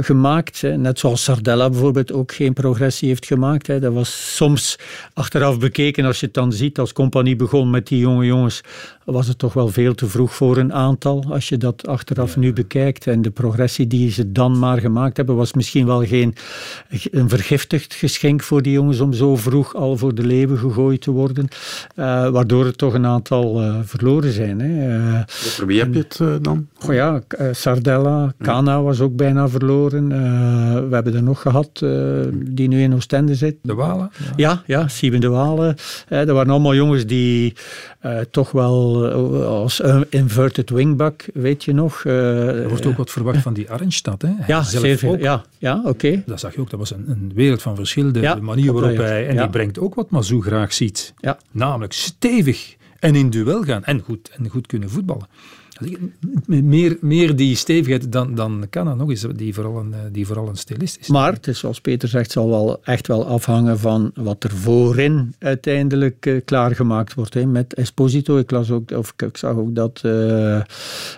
gemaakt. Hè. Net zoals Sardella bijvoorbeeld ook geen progressie heeft gemaakt. Hè. Dat was soms achteraf bekeken, als je het dan ziet, als Compagnie begon met die jonge jongens, was het toch wel veel te vroeg voor een aantal. Als je dat achteraf nu bekijkt. En de progressie die ze dan maar gemaakt hebben, was misschien wel geen een vergiftigd geschenk voor die jongens om zo vroeg al voor de leeuwen gegooid te worden. Eh, waardoor er toch een aantal eh, verloren zijn. Hè. Eh, Voor wie heb je het dan? Oh ja, Sardella, Kana was ook bijna verloren. We hebben er nog gehad, eh, die nu in Oostende zit. De Walen? Ja, ja, Sieven de Walen. Dat waren allemaal jongens die toch wel als inverted wingback, weet je nog. Er wordt ook wat verwacht van die Arnstad. Hè? Hij Ja, zelf zeer veel. ook. Ja, ja oké. Dat zag je ook, dat was een, een wereld van verschil. De, Ja, manier op waarop hij... En Ja. die brengt ook wat Mazou graag ziet. Ja. Namelijk stevig en in duel gaan. En goed, en goed kunnen voetballen. Meer, meer die stevigheid dan, dan kan er nog eens, die vooral een, eh, die vooral een stilist is. Maar het is zoals Peter zegt, zal wel echt wel afhangen van wat er voorin uiteindelijk eh, klaargemaakt wordt. Hè. Met Esposito, ik, las ook, of ik, zag ook dat eh,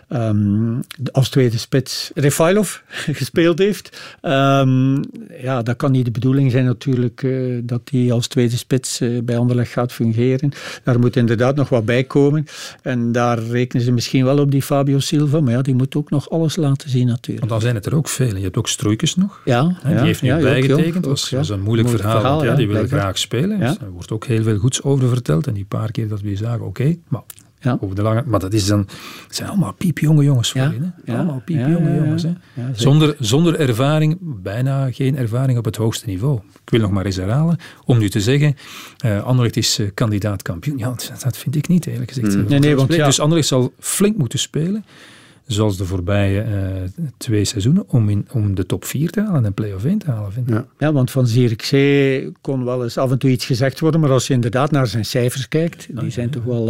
ehm, als tweede spits Refailov gespeeld heeft. Ehm, ja, dat kan niet de bedoeling zijn natuurlijk dat hij als tweede spits bij Anderlecht gaat fungeren. Daar moet inderdaad nog wat bij komen. En daar rekenen ze misschien wel op die Fabio Silva, maar ja, die moet ook nog alles laten zien natuurlijk. Want dan zijn het er ook veel. Je hebt ook Stroeikens nog. Ja, Hè, ja, die heeft nu ja, bijgetekend. Dat was, was een moeilijk, Moeilijk verhaal. verhaal, want ja, die wil graag spelen. Dus er wordt ook heel veel goeds over verteld. En die paar keer dat we die zagen, oké. maar Ja. over de lange... Maar dat is dan... Het zijn allemaal piepjonge jongens voor je. Hè? allemaal piepjonge jongens. Hè? Zonder, zonder ervaring, bijna geen ervaring op het hoogste niveau. Ik wil nog maar eens herhalen, om nu te zeggen, eh Anderlecht is eh, kandidaat kampioen. Ja, dat, dat vind ik niet, eerlijk gezegd. Mm. Nee, nee, want ja. Dus Anderlecht zal flink moeten spelen zoals de voorbije eh, twee seizoenen, om, in, om de top 4 te halen en play-off 1 te halen, vind ik. Ja. Ja, want van Zierikzee kon wel eens af en toe iets gezegd worden, maar als je inderdaad naar zijn cijfers kijkt, die zijn toch wel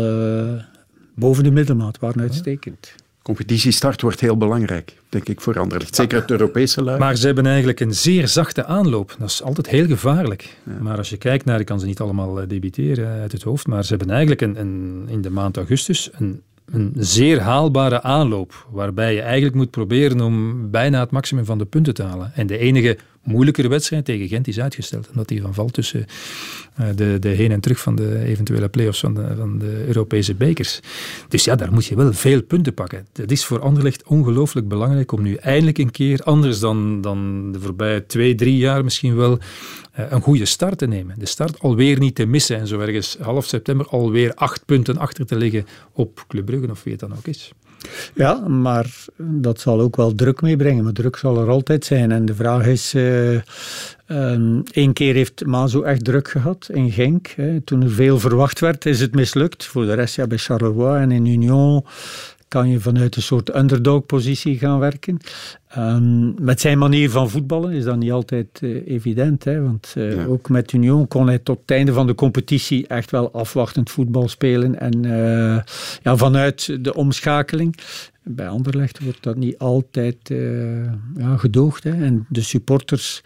boven de middelmaat, waren uitstekend. Competitiestart wordt heel belangrijk, denk ik, voor Anderlecht. Zeker het Europese luik. Maar ze hebben eigenlijk een zeer zachte aanloop. Dat is altijd heel gevaarlijk. Maar als je kijkt naar, ik kan ze niet allemaal eh, debiteren uit het hoofd, maar ze hebben eigenlijk een, een, in de maand augustus een, een zeer haalbare aanloop, waarbij je eigenlijk moet proberen om bijna het maximum van de punten te halen. En de enige moeilijkere wedstrijd tegen Gent is uitgesteld. Omdat die van valt tussen uh, de, de heen en terug van de eventuele play-offs van de, van de Europese bekers. Dus ja, daar moet je wel veel punten pakken. Het is voor Anderlecht ongelooflijk belangrijk om nu eindelijk een keer, anders dan, dan de voorbije twee, drie jaar misschien wel, uh, een goede start te nemen. De start alweer niet te missen en zo ergens half september alweer acht punten achter te liggen op Club Brugge of wie het dan ook is. Ja, maar dat zal ook wel druk meebrengen. Maar druk zal er altijd zijn. En de vraag is... Uh, keer heeft Mazo echt druk gehad in Genk. Hè. Toen er veel verwacht werd, is het mislukt. Voor de rest, ja, bij Charleroi en in Union kan je vanuit een soort underdog-positie gaan werken. Um, met zijn manier van voetballen is dat niet altijd uh, evident. Hè? Want uh, ook met Union kon hij tot het einde van de competitie echt wel afwachtend voetbal spelen. En uh, ja, vanuit de omschakeling. Bij Anderlecht wordt dat niet altijd ja, gedoogd. Hè? En de supporters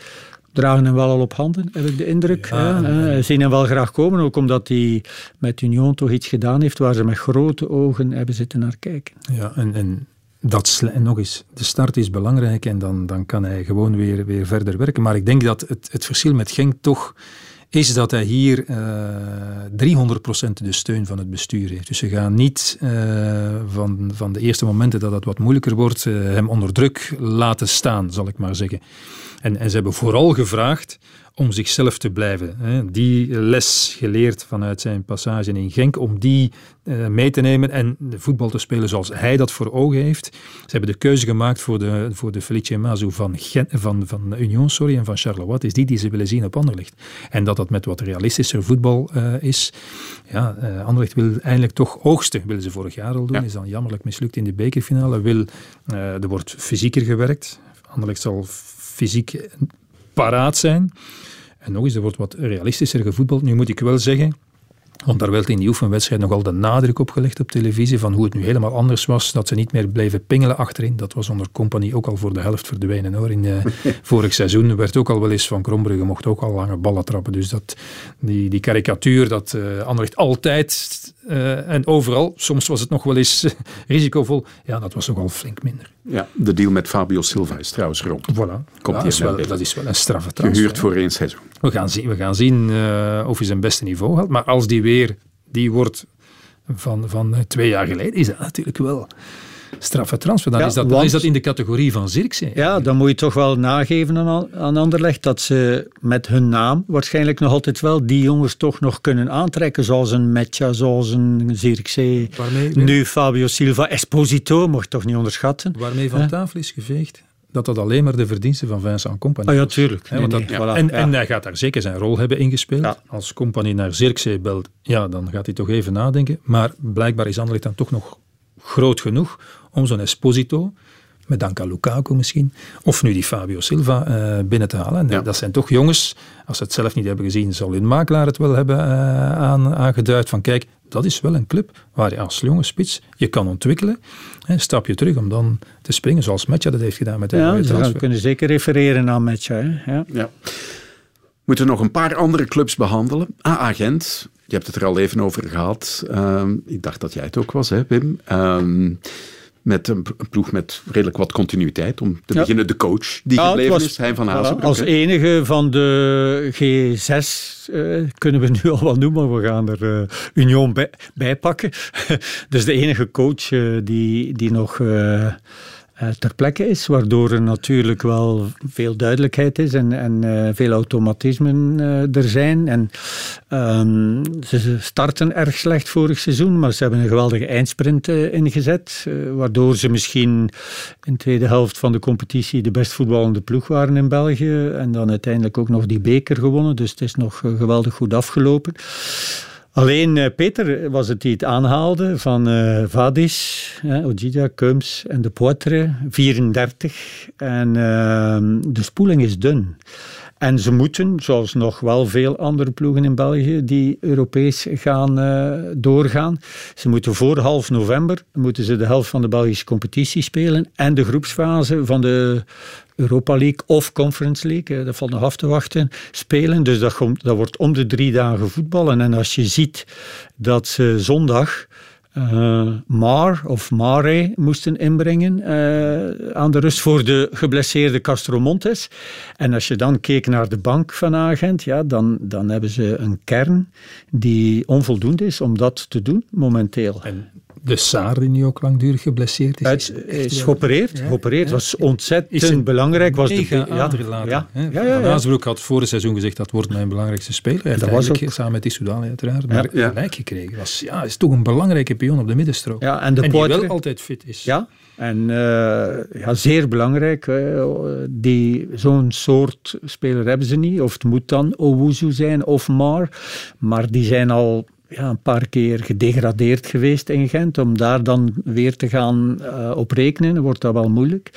dragen hem wel al op handen, heb ik de indruk. Ja, ja. zien hem wel graag komen, ook omdat hij met Union toch iets gedaan heeft waar ze met grote ogen hebben zitten naar kijken. Ja, en, en dat en nog eens, de start is belangrijk en dan, dan kan hij gewoon weer, weer verder werken. Maar ik denk dat het, het verschil met Genk toch is dat hij hier uh, 300% de steun van het bestuur heeft. Dus ze gaan niet uh, van, van de eerste momenten dat het wat moeilijker wordt, uh, hem onder druk laten staan, zal ik maar zeggen. En, en ze hebben vooral gevraagd om zichzelf te blijven. Hè. Die les geleerd vanuit zijn passage in Genk, om die uh, mee te nemen en de voetbal te spelen zoals hij dat voor ogen heeft. Ze hebben de keuze gemaakt voor de, voor de Felice Mazu van, van, van Union sorry, en van Charleroi. Is die die ze willen zien op Anderlecht. En dat dat met wat realistischer voetbal uh, is. Ja, uh, Anderlecht wil eindelijk toch oogsten. Willen ze vorig jaar al doen. Ja. Is dan jammerlijk mislukt in de bekerfinale. Wil, er wordt fysieker gewerkt. Anderlecht zal fysiek paraat zijn. En nog eens, er wordt wat realistischer gevoetbald. Nu moet ik wel zeggen, want daar werd in die oefenwedstrijd nogal de nadruk op gelegd op televisie van hoe het nu helemaal anders was, dat ze niet meer bleven pingelen achterin. Dat was onder Company ook al voor de helft verdwenen hoor. In uh, vorig seizoen werd ook al wel eens van Krombrugge mocht ook al lange ballen trappen. Dus dat, die, die karikatuur dat uh, Anderlecht altijd uh, en overal, soms was het nog wel eens risicovol, ja dat was nogal flink minder. Ja, de deal met Fabio Silva is trouwens rond. Voilà, Komt ja, is wel, dat is wel een straffe transfer. Gehuurd voor één seizoen. We gaan zien, we gaan zien of hij zijn beste niveau haalt, maar als die weer die wordt van, van twee jaar geleden, is dat natuurlijk wel straffe transfer. Dan, ja, is, dat, dan is dat in de categorie van Zirkzee. Ja, dan moet je toch wel nageven aan, aan Anderlecht dat ze met hun naam waarschijnlijk nog altijd wel die jongens toch nog kunnen aantrekken, zoals een Metja, zoals een Zirkzee. Nu Fabio Silva, Esposito, mocht toch niet onderschatten. Waarmee van tafel is geveegd dat dat alleen maar de verdiensten van Vincent Company oh, ja, tuurlijk. Nee, nee, voilà, en, ja. en, hij gaat daar zeker zijn rol hebben ingespeeld. Ja. Als Company naar Zirkzee belt, ja, dan gaat hij toch even nadenken. Maar blijkbaar is Anderlecht dan toch nog groot genoeg om zo'n Esposito, met dank aan Lukaku misschien, of nu die Fabio Silva uh, binnen te halen. En dat zijn toch jongens, als ze het zelf niet hebben gezien, zal hun makelaar het wel hebben uh, aan, aangeduid van kijk, dat is wel een club waar je als jonge spits je kan ontwikkelen. Een stapje terug om dan te springen, zoals Metja dat heeft gedaan met de ja, transfer. we kunnen zeker refereren aan Metja. Hè? Ja. ja. Moeten nog een paar andere clubs behandelen. AA Gent, je hebt het er al even over gehad. Um, ik dacht dat jij het ook was, hè, Wim. Um, met een, ploeg met redelijk wat continuïteit. Om te ja. beginnen de coach die ja, gebleven was, is, Hein van Hazenbroek. Als enige van de G6 uh, kunnen we nu al wel noemen, maar we gaan er uh, Union bij, bij, pakken. dus de enige coach uh, die, die nog ter plekke is, waardoor er natuurlijk wel veel duidelijkheid is en, en uh, veel automatismen uh, er zijn. En, um, ze starten erg slecht vorig seizoen, maar ze hebben een geweldige eindsprint ingezet, waardoor ze misschien in de tweede helft van de competitie de best voetballende ploeg waren in België en dan uiteindelijk ook nog die beker gewonnen, dus het is nog geweldig goed afgelopen. Alleen uh, Peter was het die het aanhaalde van uh, Vadis, Ojida, Kums en de Poitre, 34. En ehm, de spoeling is dun. En ze moeten, zoals nog wel veel andere ploegen in België die Europees gaan uh, doorgaan, ze moeten voor half november moeten ze de helft van de Belgische competitie spelen en de groepsfase van de Europa League of Conference League, dat valt nog af te wachten, spelen. Dus dat, dat wordt om de drie dagen voetballen. En als je ziet dat ze zondag uh, of Mare moesten inbrengen uh, aan de rust voor de geblesseerde Castromontes. En als je dan keek naar de bank van Agent, ja, dan, dan hebben ze een kern die onvoldoende is om dat te doen momenteel. En de Saar, die nu ook langdurig geblesseerd is. Het is geopereerd. Ja, geopereerd was ontzettend belangrijk. Was de, ja, ja, ja, ja, had voor het seizoen gezegd dat wordt mijn belangrijkste speler. En dat was ook samen met Issoudali uiteraard. Maar gelijk gekregen. Was, ja, is toch een belangrijke pion op de middenstrook. Ja, en de en die wel altijd fit is. Ja, en uh, ja, zeer belangrijk. Uh, die, zo'n soort speler hebben ze niet. Of het moet dan Owuzu zijn of Maar. Maar die zijn al ja, een paar keer gedegradeerd geweest in Gent. Om daar dan weer te gaan uh, op rekenen, wordt dat wel moeilijk.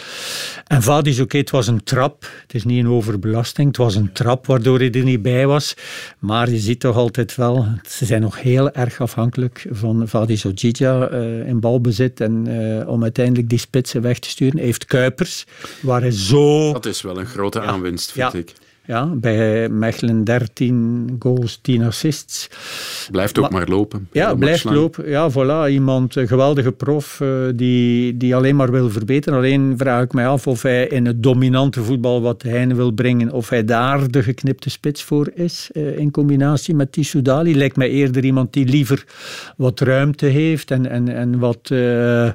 En Vadis, oké, het was een trap. Het is niet een overbelasting. Het was een trap waardoor hij er niet bij was. Maar je ziet toch altijd wel, ze zijn nog heel erg afhankelijk van Vadis Ojija uh, in balbezit. En uh, om uiteindelijk die spitsen weg te sturen. Heeft Kuipers, waar hij zo... Dat is wel een grote ja, aanwinst, vind ja. ik. Ja, bij Mechelen 13 goals, 10 assists. Blijft ook maar, maar lopen. Ja, blijft lopen. Ja, voilà. Iemand, een geweldige prof, uh, die, die alleen maar wil verbeteren. Alleen vraag ik mij af of hij in het dominante voetbal wat Heine wil brengen, of hij daar de geknipte spits voor is, uh, in combinatie met Tissoudali. Lijkt mij eerder iemand die liever wat ruimte heeft en, en, en wat... Uh,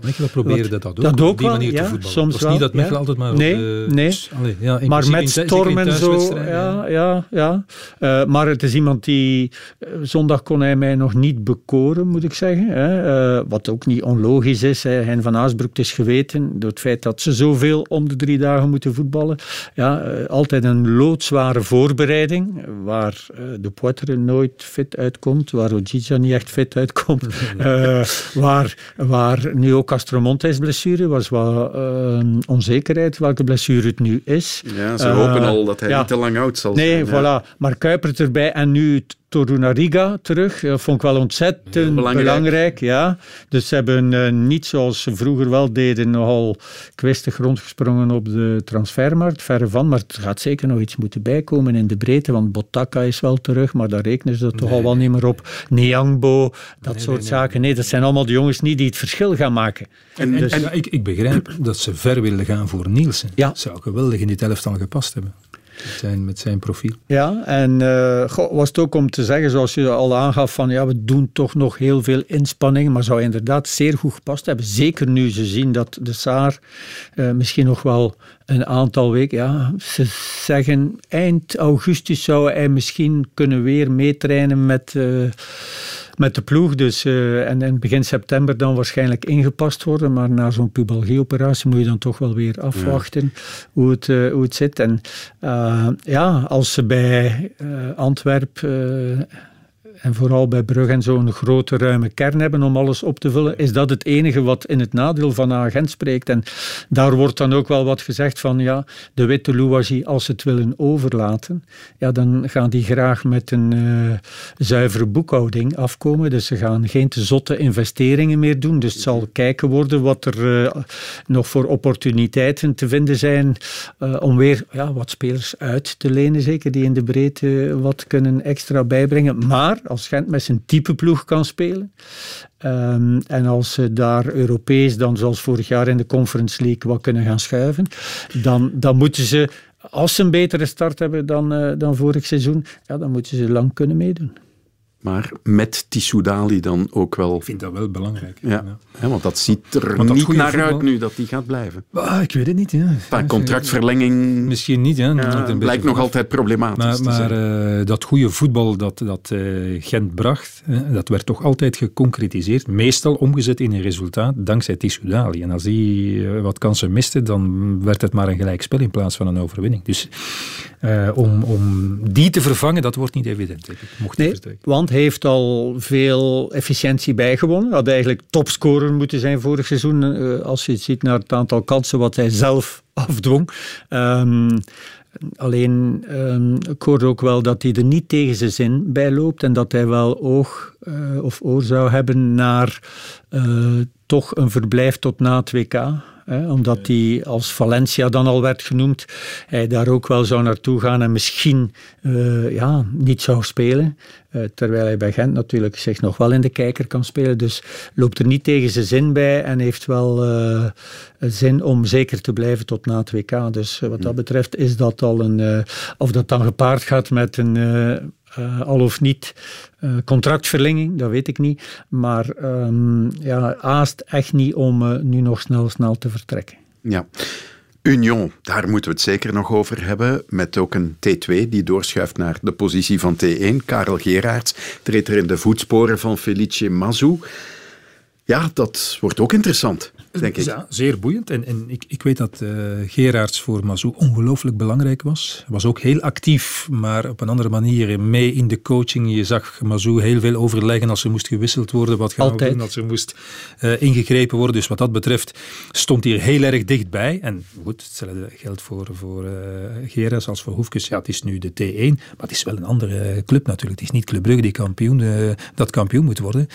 Mechelen probeerde dat ook, dat ook op die manier te voetballen. Soms het was niet dat Mechelen ja. altijd maar... Nee, op de, nee. Dus, allee, ja, maar met storm en zo ja, ja, ja. Uh, maar het is iemand die... Uh, zondag kon hij mij nog niet bekoren, moet ik zeggen. Hè. Uh, wat ook niet onlogisch is. Hè. Hein van Aasbroek is geweten door het feit dat ze zoveel om de drie dagen moeten voetballen. Ja, altijd een loodzware voorbereiding, waar de Poitre nooit fit uitkomt, waar Ojija niet echt fit uitkomt, waar, waar nu ook Castromontes blessure was, wat onzekerheid welke blessure het nu is. Ja, ze hopen al dat hij ja. niet te lang oud zal nee, zijn. Nee, voilà. Maar Kuipert erbij en nu Torunariga terug. Dat vond ik wel ontzettend belangrijk. belangrijk. ja. Dus ze hebben uh, niet zoals ze vroeger wel deden, nogal kwistig rondgesprongen op de transfermarkt, verre van. Maar er gaat zeker nog iets moeten bijkomen in de breedte, want Botaka is wel terug, maar daar rekenen ze toch al wel niet meer op. Niangbo, dat nee, soort nee, zaken. Nee, dat zijn allemaal de jongens niet die het verschil gaan maken. En, dus, en, en ik, ik, begrijp dat ze ver willen gaan voor Nielsen. Ja. Dat zou geweldig in dit elftal gepast hebben. Met zijn, profiel. Ja, en goh, was het ook om te zeggen, zoals je al aangaf, van ja, we doen toch nog heel veel inspanningen, maar zou inderdaad zeer goed gepast hebben. Zeker nu ze zien dat de Saar uh, misschien nog wel een aantal weken, ja, ze zeggen eind augustus zou hij misschien kunnen weer meetrainen met... Uh, met de ploeg. Dus, uh, en, en begin september dan waarschijnlijk ingepast worden. Maar na zo'n pubalgie-operatie moet je dan toch wel weer afwachten ja. hoe, het, uh, hoe het zit. En uh, ja, als ze bij Antwerpen en vooral bij Brugge en zo'n grote ruime kern hebben om alles op te vullen, is dat het enige wat in het nadeel van agent spreekt. En daar wordt dan ook wel wat gezegd van, ja, de witte louagie, als ze het willen overlaten, ja, dan gaan die graag met een uh, zuivere boekhouding afkomen. Dus ze gaan geen te zotte investeringen meer doen. Dus het zal kijken worden wat er uh, nog voor opportuniteiten te vinden zijn uh, om weer ja, wat spelers uit te lenen, zeker, die in de breedte wat kunnen extra bijbrengen. Maar als Gent met zijn type ploeg kan spelen. Um, en als ze daar Europees dan zoals vorig jaar in de Conference League wat kunnen gaan schuiven, dan, dan moeten ze, als ze een betere start hebben dan, uh, dan vorig seizoen, ja, dan moeten ze lang kunnen meedoen. Maar met Tissoudali dan ook wel... Ik vind dat wel belangrijk. Ja, ja. ja want dat ziet er dat niet naar voetbal... uit nu dat die gaat blijven. Ah, ik weet het niet. Ja. Een contractverlenging... Misschien niet. Ja. ja het blijkt nog altijd problematisch Maar, maar uh, dat goede voetbal dat, dat uh, Gent bracht, uh, dat werd toch altijd geconcretiseerd. Meestal omgezet in een resultaat dankzij Tissoudali. En als die wat kansen miste, dan werd het maar een gelijkspel in plaats van een overwinning. Dus om, om die te vervangen, dat wordt niet evident. Ik mocht nee, heeft al veel efficiëntie bijgewonnen. Had eigenlijk topscorer moeten zijn vorig seizoen. Uh, als je ziet naar het aantal kansen wat hij zelf afdwong. Um, alleen, um, ik hoorde ook wel dat hij er niet tegen zijn zin bij loopt. En dat hij wel oog uh, of oor zou hebben naar uh, toch een verblijf tot na het WK. Hè, omdat hij als Valencia dan al werd genoemd, hij daar ook wel zou naartoe gaan en misschien uh, ja, niet zou spelen. Uh, terwijl hij bij Gent natuurlijk zich nog wel in de kijker kan spelen. Dus loopt er niet tegen zijn zin bij en heeft wel uh, zin om zeker te blijven tot na het WK. Dus wat dat betreft is dat al een... of dat dan gepaard gaat met een uh, al of niet uh, contractverlenging, dat weet ik niet. Maar um, ja, haast echt niet om uh, nu nog snel, snel te vertrekken. Ja. Union, daar moeten we het zeker nog over hebben. Met ook een T2 die doorschuift naar de positie van T1. Karel Geraerts treedt er in de voetsporen van Felice Mazou. Ja, dat wordt ook interessant denk ik. Ja, zeer boeiend. En, en ik, ik weet dat uh, Gerards voor Mazou ongelooflijk belangrijk was. was ook heel actief, maar op een andere manier mee in de coaching. Je zag Mazou heel veel overleggen als er moest gewisseld worden. Wat gaan we doen als er moest uh, ingegrepen worden. Dus wat dat betreft stond hij er heel erg dichtbij. En goed, hetzelfde geldt voor, voor uh, Gerards als voor Hoefkes. Ja, het is nu de T1, maar het is wel een andere club natuurlijk. Het is niet Club Brugge die kampioen, dat kampioen moet worden.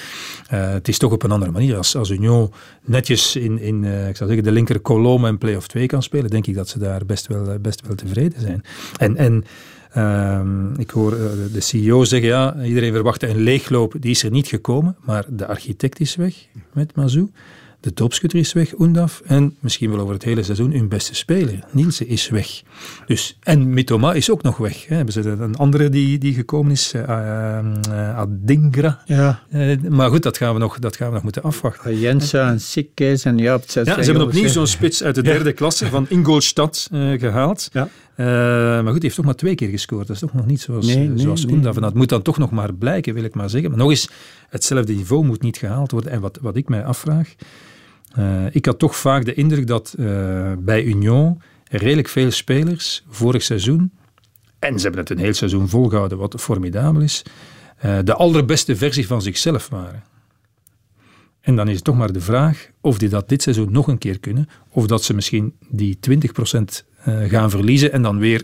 het is toch op een andere manier. Als, als Union netjes in in, uh, ik zou zeggen, de linker kolom en play-off 2 kan spelen, denk ik dat ze daar best wel, eh, best wel tevreden zijn. En, en uh, ik hoor uh, de CEO zeggen, ja, iedereen verwachtte een leegloop, die is er niet gekomen, maar de architect is weg met Mazou. De topschutter is weg, Undaf. En misschien wel over het hele seizoen hun beste speler. Nielsen is weg. Dus, en Mitoma is ook nog weg. Hè. Hebben ze een andere die, die gekomen is, uh, uh, Adingra. Ja. Uh, maar goed, dat gaan we nog, dat gaan we nog moeten afwachten. Jensen en Sikkes en ja, ja, ze hebben opnieuw zo'n spits uit de derde ja. klasse van Ingolstadt gehaald. Ja. maar goed, hij heeft toch maar twee keer gescoord. Dat is toch nog niet zoals, nee, nee, zoals nee. Dat moet dan toch nog maar blijken, wil ik maar zeggen. Maar nog eens, hetzelfde niveau moet niet gehaald worden. En wat, wat ik mij afvraag, uh, ik had toch vaak de indruk dat uh, bij Union redelijk veel spelers vorig seizoen, en ze hebben het een heel seizoen volgehouden, wat formidabel is, uh, de allerbeste versie van zichzelf waren. En dan is het toch maar de vraag of die dat dit seizoen nog een keer kunnen, of dat ze misschien die 20% gaan verliezen en dan weer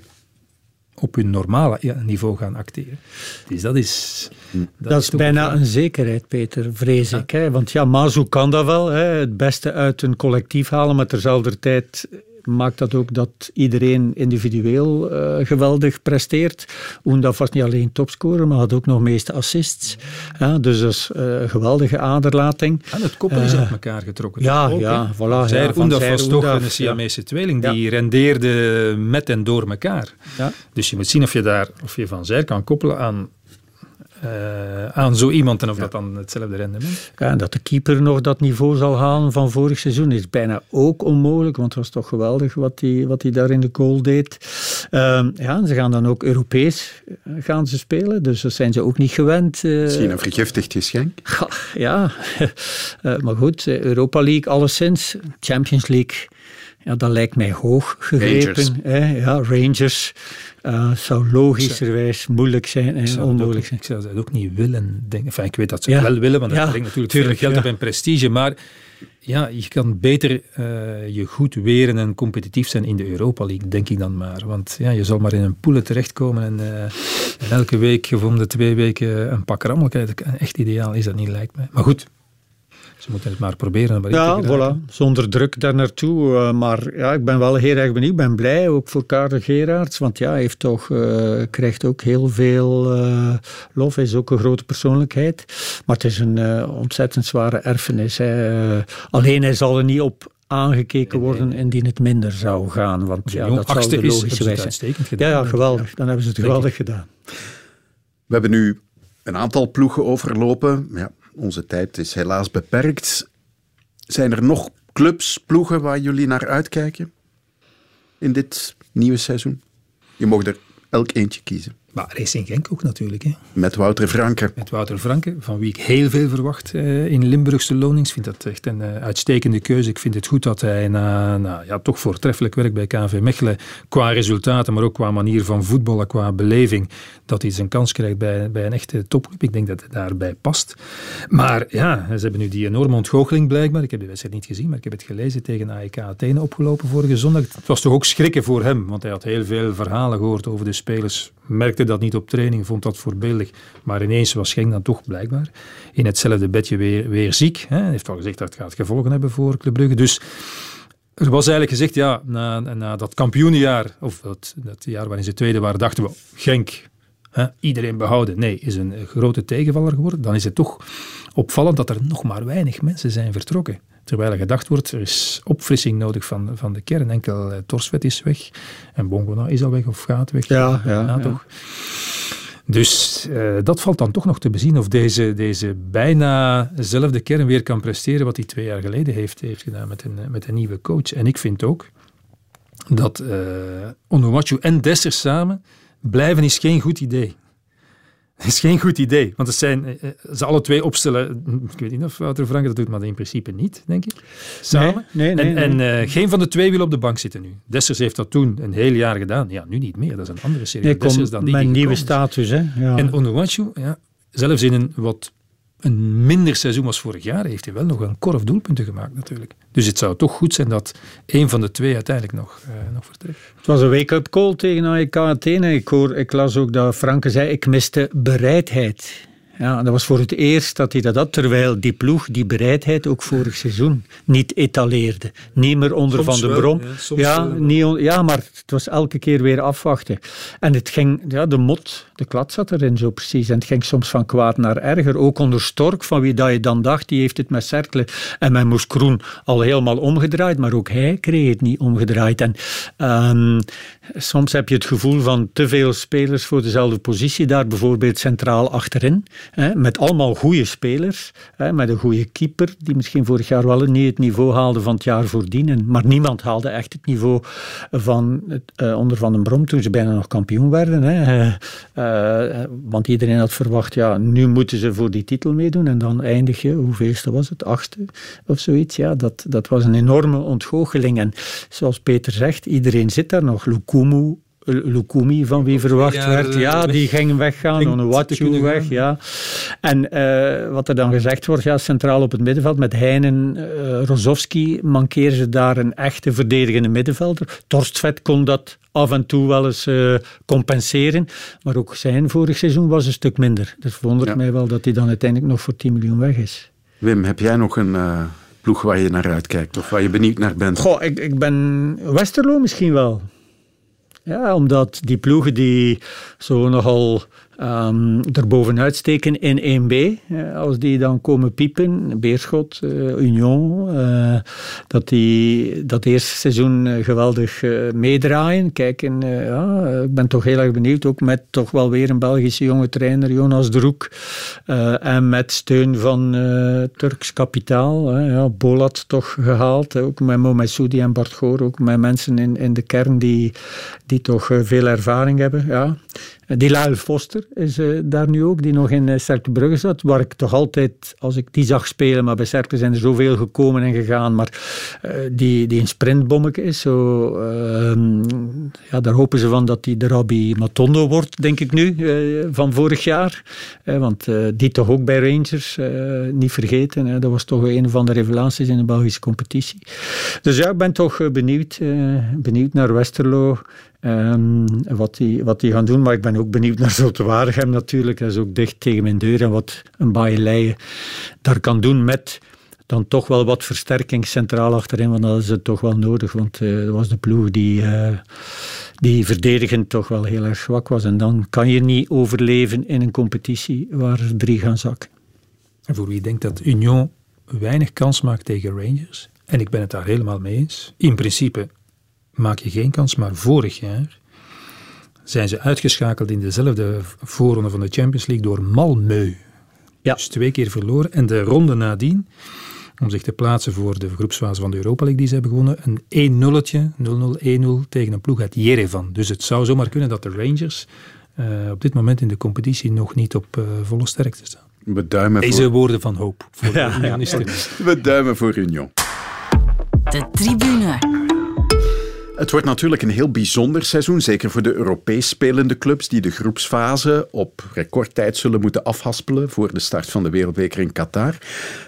op hun normale niveau gaan acteren. Dus dat is... Dat, dat is, bijna een, zekerheid, Peter, vrees ik. Hè? Want ja, Mazu kan dat wel, hè? het beste uit een collectief halen, maar terzelfde tijd maakt dat ook dat iedereen individueel uh, geweldig presteert. Oendaf was niet alleen topscorer, maar had ook nog meeste assists. Ja, dus dat is uh, een geweldige aderlating. En het koppel is uh, uit elkaar getrokken. Ja, ook, ja, voilà. Zij, ja, Oendaf was toch een Siamese ja. tweeling, die ja. rendeerde met en door elkaar. Ja. Dus je moet zien of je, daar, of je Van Zijr kan koppelen aan uh, aan zo iemand en of ja. dat dan hetzelfde rendement. Ja, en dat de keeper nog dat niveau zal halen van vorig seizoen is bijna ook onmogelijk, want het was toch geweldig wat hij wat daar in de goal deed. Uh, ja, ze gaan dan ook Europees gaan ze spelen, dus dat zijn ze ook niet gewend. Uh, Misschien een vergiftigd geschenk? Ja, uh, maar goed, Europa League alleszins, Champions League, ja, dat lijkt mij hoog gegrepen. Rangers. Hè? Ja, Rangers. Uh, zou logischerwijs moeilijk zijn en onmogelijk zijn. Ik zou dat ook niet willen denken. Enfin, ik weet dat ze ja. het wel willen, want dat ja, brengt natuurlijk tuurlijk, veel geld op en prestige. Maar ja, je kan beter uh, je goed weren en competitief zijn in de Europa League, denk ik dan maar. Want ja, je zal maar in een poelen terechtkomen en, uh, en elke week of om de twee weken een pak rammel krijgen. Echt ideaal is dat niet, lijkt mij. Maar goed, ze moeten het maar proberen. Maar ja, voilà. Zonder druk daar naartoe. Uh, maar ja, ik ben wel heel erg benieuwd. Ik ben blij ook voor Karel Gerards. Want ja, hij heeft toch, uh, krijgt ook heel veel uh, lof. Hij is ook een grote persoonlijkheid. Maar het is een ontzettend zware erfenis. Hè. alleen hij zal er niet op aangekeken worden indien het minder zou gaan. Want ja, dat zou de logische wijze zijn. Ja, ja, geweldig. Dan hebben ze het geweldig gedaan. We hebben nu een aantal ploegen overlopen. Ja, onze tijd is helaas beperkt. Zijn er nog clubs, ploegen waar jullie naar uitkijken in dit nieuwe seizoen? Je mag er elk eentje kiezen. Maar Racing Genk ook natuurlijk. Hè. Met Wouter Franke. Met Wouter Franke, van wie ik heel veel verwacht uh, in Limburgse lonings. Ik vind dat echt een uh, uitstekende keuze. Ik vind het goed dat hij na, na ja, toch voortreffelijk werk bij KV Mechelen, qua resultaten, maar ook qua manier van voetballen, qua beleving, dat hij zijn kans krijgt bij, bij een echte topclub. Ik denk dat het daarbij past. Maar ja, ze hebben nu die enorme ontgoocheling blijkbaar. Ik heb de wedstrijd niet gezien, maar ik heb het gelezen tegen AEK Athene opgelopen vorige zondag. Het was toch ook schrikken voor hem, want hij had heel veel verhalen gehoord over de spelers. Merkte dat niet op training, vond dat voorbeeldig. Maar ineens was Genk dan toch blijkbaar in hetzelfde bedje weer, ziek. Hij heeft al gezegd dat het gaat gevolgen hebben voor Club Brugge. Dus er was eigenlijk gezegd, ja, na, na dat kampioenenjaar, of dat, dat jaar waarin ze tweede waren, dachten we, Genk, hè, iedereen behouden. Nee, is een grote tegenvaller geworden. Dan is het toch opvallend dat er nog maar weinig mensen zijn vertrokken. Terwijl er gedacht wordt, er is opfrissing nodig van, van de kern. Enkel uh, Torsvet is weg en Bongona is al weg of gaat weg. Ja, ja, ja. toch. Dus uh, dat valt dan toch nog te bezien of deze, deze bijna zelfde kern weer kan presteren wat hij twee jaar geleden heeft, heeft gedaan met een, met een nieuwe coach. En ik vind ook dat uh, Onuwachu en Dessers samen blijven is geen goed idee. Dat is geen goed idee. Want het zijn, eh, ze alle twee opstellen. Ik weet niet of Wouter Frank dat doet, maar in principe niet, denk ik. Samen. Nee, nee, en nee. en uh, geen van de twee wil op de bank zitten nu. Dessers heeft dat toen een heel jaar gedaan. Ja, nu niet meer. Dat is een andere serie. Dessers dan die mijn die nieuwe status. Hè? Ja. En Onuwachu, ja, zelfs in een wat een minder seizoen als vorig jaar, heeft hij wel nog een korf doelpunten gemaakt natuurlijk. Dus het zou toch goed zijn dat een van de twee uiteindelijk nog, uh, nog vertrekt. Het was een wake-up call tegen AEK Athene. Ik, hoor, ik las ook dat Franke zei, ik miste bereidheid. Ja, dat was voor het eerst dat hij dat had, terwijl die ploeg die bereidheid ook vorig seizoen niet etaleerde. Niet meer onder Soms Van de wel, Brom. ja, ja, niet ja, maar het was elke keer weer afwachten. En het ging, ja, de mot, de klad zat erin zo precies. En het ging soms van kwaad naar erger. Ook onder Stork, van wie dat je dan dacht, die heeft het met Cercle en met Moes Kroen al helemaal omgedraaid. Maar ook hij kreeg het niet omgedraaid. En ehm, soms heb je het gevoel van te veel spelers voor dezelfde positie. Daar bijvoorbeeld centraal achterin. Hè, met allemaal goede spelers. Hè, met een goede keeper, die misschien vorig jaar wel niet het niveau haalde van het jaar voordien. En, maar niemand haalde echt het niveau van eh, onder Van den Brom toen ze bijna nog kampioen werden. Hè. Eh, eh, want iedereen had verwacht, ja, nu moeten ze voor die titel meedoen. En dan eindig je, hoeveelste was het? Achtste of zoiets. Ja, dat, dat was een enorme ontgoocheling. En zoals Peter zegt, iedereen zit daar nog. Lukumu, Lukumi, van wie verwacht jaar, werd. Ja, eh, die ging weggaan. kunnen weg, gaan. ja. En eh, wat er dan gezegd wordt, ja, centraal op het middenveld met Heinen, uh, Rozovski, mankeren ze daar een echte verdedigende middenvelder. Torstvet kon dat af en toe wel eens uh, compenseren, maar ook zijn vorig seizoen was een stuk minder. Dus verwondert Ja. mij wel dat hij dan uiteindelijk nog voor 10 miljoen weg is. Wim, heb jij nog een uh, ploeg waar je naar uitkijkt of waar je benieuwd naar bent? Goh, ik, ik ben Westerlo misschien wel. Ja, omdat die ploegen die zo nogal um, erbovenuit steken in 1B, als die dan komen piepen, Beerschot, uh, Union, uh, dat die dat eerste seizoen uh, geweldig meedraaien. Kijken, ja, ik ben toch heel erg benieuwd, ook met toch wel weer een Belgische jonge trainer, Jonas de Roek, en met steun van Turks kapitaal, ja, Bolat toch gehaald, ook met Momesoudi en Bart Goor, ook met mensen in, in de kern die, die toch veel ervaring hebben. Ja. Dilal Foster is uh, daar nu ook, die nog in uh, Cercle Brugge zat, waar ik toch altijd, als ik die zag spelen, maar bij Cercle zijn er zoveel gekomen en gegaan, maar die, die een sprintbommetje is, zo, ehm, ja, daar hopen ze van dat hij de Rabbi Matondo wordt, denk ik nu, van vorig jaar. want die toch ook bij Rangers, niet vergeten, dat was toch een van de revelaties in de Belgische competitie. Dus ja, ik ben toch benieuwd, benieuwd naar Westerlo. Um, wat, die, wat die gaan doen. Maar ik ben ook benieuwd naar Zulte Waregem natuurlijk. Dat is ook dicht tegen mijn deur. En wat een Baaileijen daar kan doen met dan toch wel wat versterking centraal achterin. Want dat is het toch wel nodig. Want uh, dat was de ploeg die, uh, die verdedigend toch wel heel erg zwak was. En dan kan je niet overleven in een competitie waar drie gaan zakken. En voor wie denkt dat Union weinig kans maakt tegen Rangers... En ik ben het daar helemaal mee eens. In principe maak je geen kans. Maar vorig jaar zijn ze uitgeschakeld in dezelfde voorronde van de Champions League door Malmö. Ja. Dus twee keer verloren. En de ronde nadien, om zich te plaatsen voor de groepsfase van de Europa League die ze hebben gewonnen, een 1-0'tje, 0-0, 1-0 tegen een ploeg uit Jerevan. Dus het zou zomaar kunnen dat de Rangers uh, op dit moment in de competitie nog niet op uh, volle sterkte staan. We duimen Deze voor... woorden van hoop voor de Ja, ja. We duimen voor Union. De tribune. Het wordt natuurlijk een heel bijzonder seizoen, zeker voor de Europees spelende clubs die de groepsfase op recordtijd zullen moeten afhaspelen voor de start van de Wereldbeker in Qatar.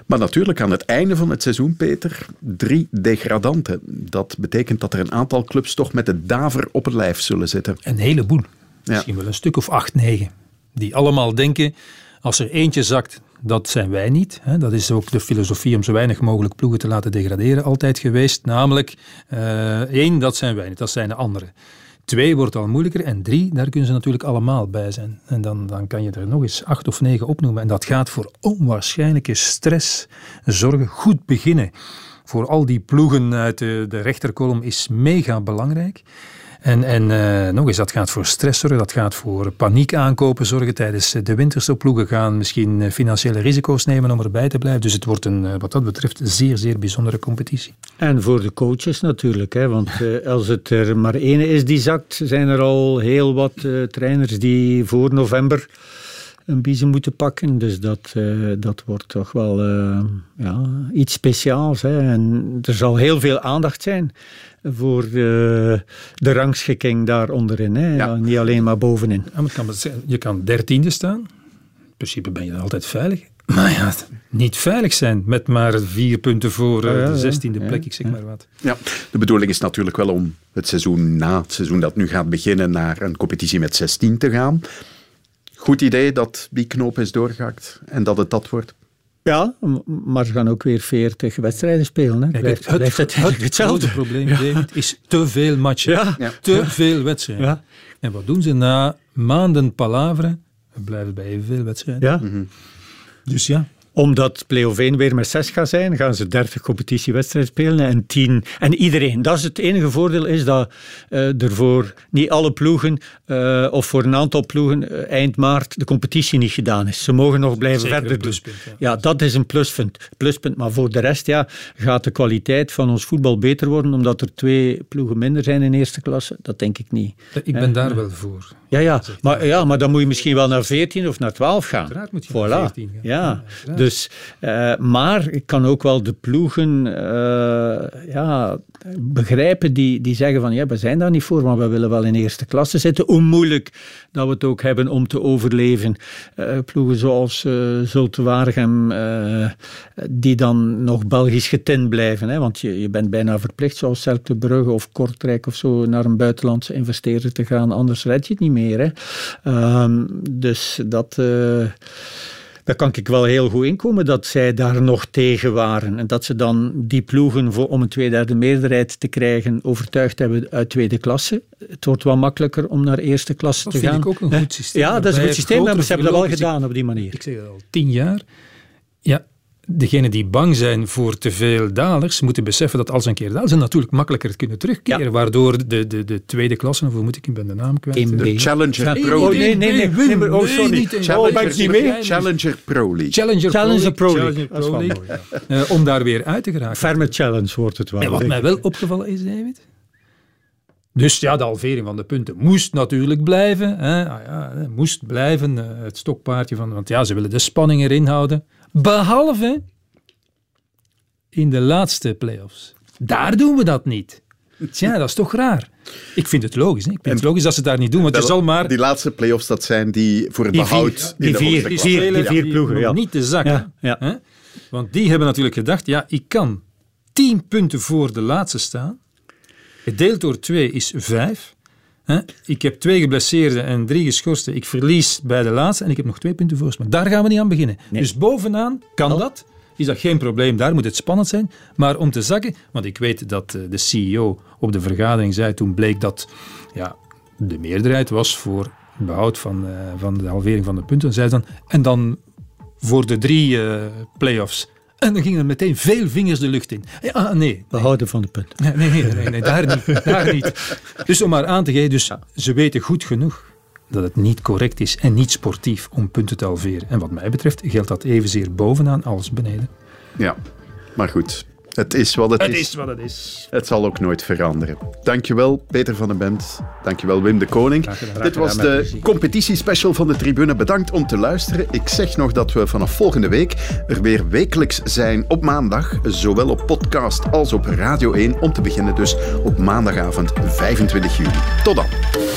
Maar natuurlijk aan het einde van het seizoen, Peter, drie degradanten. Dat betekent dat er een aantal clubs toch met de daver op het lijf zullen zitten. Een heleboel. Misschien wel een stuk of acht, negen. Die allemaal denken, Als er eentje zakt, dat zijn wij niet. Hè. Dat is ook de filosofie om zo weinig mogelijk ploegen te laten degraderen altijd geweest. Namelijk, uh, één, dat zijn wij niet, dat zijn de anderen. Twee wordt al moeilijker en drie, daar kunnen ze natuurlijk allemaal bij zijn. En dan, dan kan je er nog eens acht of negen opnoemen. En dat gaat voor onwaarschijnlijke stress zorgen. Goed beginnen voor al die ploegen uit de, de rechterkolom is mega belangrijk. En, en uh, nog eens, dat gaat voor stress zorgen, dat gaat voor paniek aankopen zorgen tijdens de winterse ploegen gaan misschien eh, financiële risico's nemen om erbij te blijven. Dus het wordt een, eh, wat dat betreft, zeer, zeer bijzondere competitie. En voor de coaches natuurlijk, hè, want als het er maar één is die zakt, zijn er al heel wat trainers die voor november een biezen moeten pakken. Dus dat, uh, dat wordt toch wel uh, ja, iets speciaals. Hè. En er zal heel veel aandacht zijn voor de, de rangschikking daar onderin. Hè. Ja. Niet alleen maar bovenin. Ja, maar kan, je kan dertiende staan. In principe ben je dan altijd veilig. Maar ja, niet veilig zijn met maar vier punten voor uh, de zestiende plek, ik zeg maar wat. Ja, de bedoeling is natuurlijk wel om het seizoen na het seizoen dat nu gaat beginnen naar een competitie met 16 te gaan. Goed idee dat die knoop is doorgehakt en dat het dat wordt. Ja, maar ze gaan ook weer 40 wedstrijden spelen. Hè. Blijft, het, blijft het, het, hetzelfde probleem ja. is te veel matchen. Ja. Te veel wedstrijden. En wat doen ze na maanden palaveren? We blijven bij evenveel wedstrijden. Ja. Mm Dus ja, omdat play-off 1 weer met 6 gaat zijn, gaan ze 30 competitiewedstrijden spelen en 10. En iedereen. Dat is het enige voordeel is dat uh, er voor niet alle ploegen uh, of voor een aantal ploegen uh, eind maart de competitie niet gedaan is. Ze mogen nog blijven Zeker verder pluspunt, doen. Ja. ja. dat is een pluspunt. pluspunt. Maar voor de rest ja, gaat de kwaliteit van ons voetbal beter worden omdat er twee ploegen minder zijn in eerste klasse. Dat denk ik niet. Ik ben daar wel voor. Ja, ja. Maar, ja, maar dan moet je misschien wel naar 14 of naar 12 gaan. Uiteraard moet je voilà. naar 14 gaan. Ja, ja dus, uh, maar ik kan ook wel de ploegen ja, begrijpen die, die zeggen van ja, we zijn daar niet voor, maar we willen wel in eerste klasse zitten. Moeilijk dat we het ook hebben om te overleven. Uh, ploegen zoals uh, Zulte Waregem, die dan nog Belgisch getint blijven. Hè, want je, je bent bijna verplicht, zoals Cercle Brugge of Kortrijk of zo, naar een buitenlandse investeerder te gaan. Anders red je het niet meer. Hè. Um, dus dat daar kan ik wel heel goed inkomen dat zij daar nog tegen waren. En dat ze dan die ploegen voor, om een tweederde meerderheid te krijgen overtuigd hebben uit tweede klasse. Het wordt wel makkelijker om naar eerste klasse dat te gaan. Dat vind ik ook een goed systeem. Ja, dat is een goed systeem, maar ze hebben dat wel gedaan op die manier. Ik zeg al tien jaar. Ja, degenen die bang zijn voor te veel dalers, moeten beseffen dat als een keer dalen, ze natuurlijk makkelijker kunnen terugkeren. Ja. Waardoor de, de, de tweede klasse, of hoe moet ik, ik ben de naam kwijt. De Challenger Pro Oh nee, nee, nee. nee, nee oh, sorry. Niet, Challenger, oh, niet mee? Challenger Pro League. Challenger, Challenger Pro League. Challenger Pro League. Pro League. Uh, om daar weer uit te geraken. Ferme challenge wordt het wel. En wat mij wel opgevallen is, David, dus ja, de halvering van de punten moest natuurlijk blijven. Hè. Ah, ja, moest blijven, uh, het stokpaardje van... Want ja, ze willen de spanning erin houden. Behalve in de laatste play-offs. Daar doen we dat niet. Tja, dat is toch raar. Ik vind het logisch. Hè? Ik vind het logisch dat ze het daar niet doen, want er zal maar... Die laatste play-offs, dat zijn die voor het die behoud vier, die, vier, die, vier, die vier ploegen, ja. Niet te zakken. Ja, ja. Hè? Want die hebben natuurlijk gedacht, ja, ik kan tien punten voor de laatste staan. Gedeeld door twee is vijf. Hè? Ik heb twee geblesseerden en drie geschorsten. Ik verlies bij de laatste en ik heb nog twee punten voor. Maar daar gaan we niet aan beginnen. Nee. Dus bovenaan kan oh. dat is dat geen probleem. Daar moet het spannend zijn. Maar om te zakken, want ik weet dat de CEO op de vergadering zei, toen bleek dat ja, de meerderheid was voor behoud van, uh, van de halvering van de punten. Zei dan, en dan voor de drie uh, play-offs. En dan gingen er meteen veel vingers de lucht in. Ja, ah, nee. Behouden van de punten. Nee, nee, nee, nee, daar, niet, daar niet. Dus om maar aan te geven, dus ja. ze weten goed genoeg dat het niet correct is en niet sportief om punten te halveren. En wat mij betreft geldt dat evenzeer bovenaan als beneden. Ja, maar goed. Het is wat het, het is. is wat het is. Het zal ook nooit veranderen. Dankjewel, Peter van den Bent. Dankjewel, Wim de Koning. Dit was de competitiespecial van de tribune. Bedankt om te luisteren. Ik zeg nog dat we vanaf volgende week er weer wekelijks zijn op maandag. Zowel op podcast als op Radio 1. Om te beginnen dus op maandagavond 25 juli. Tot dan.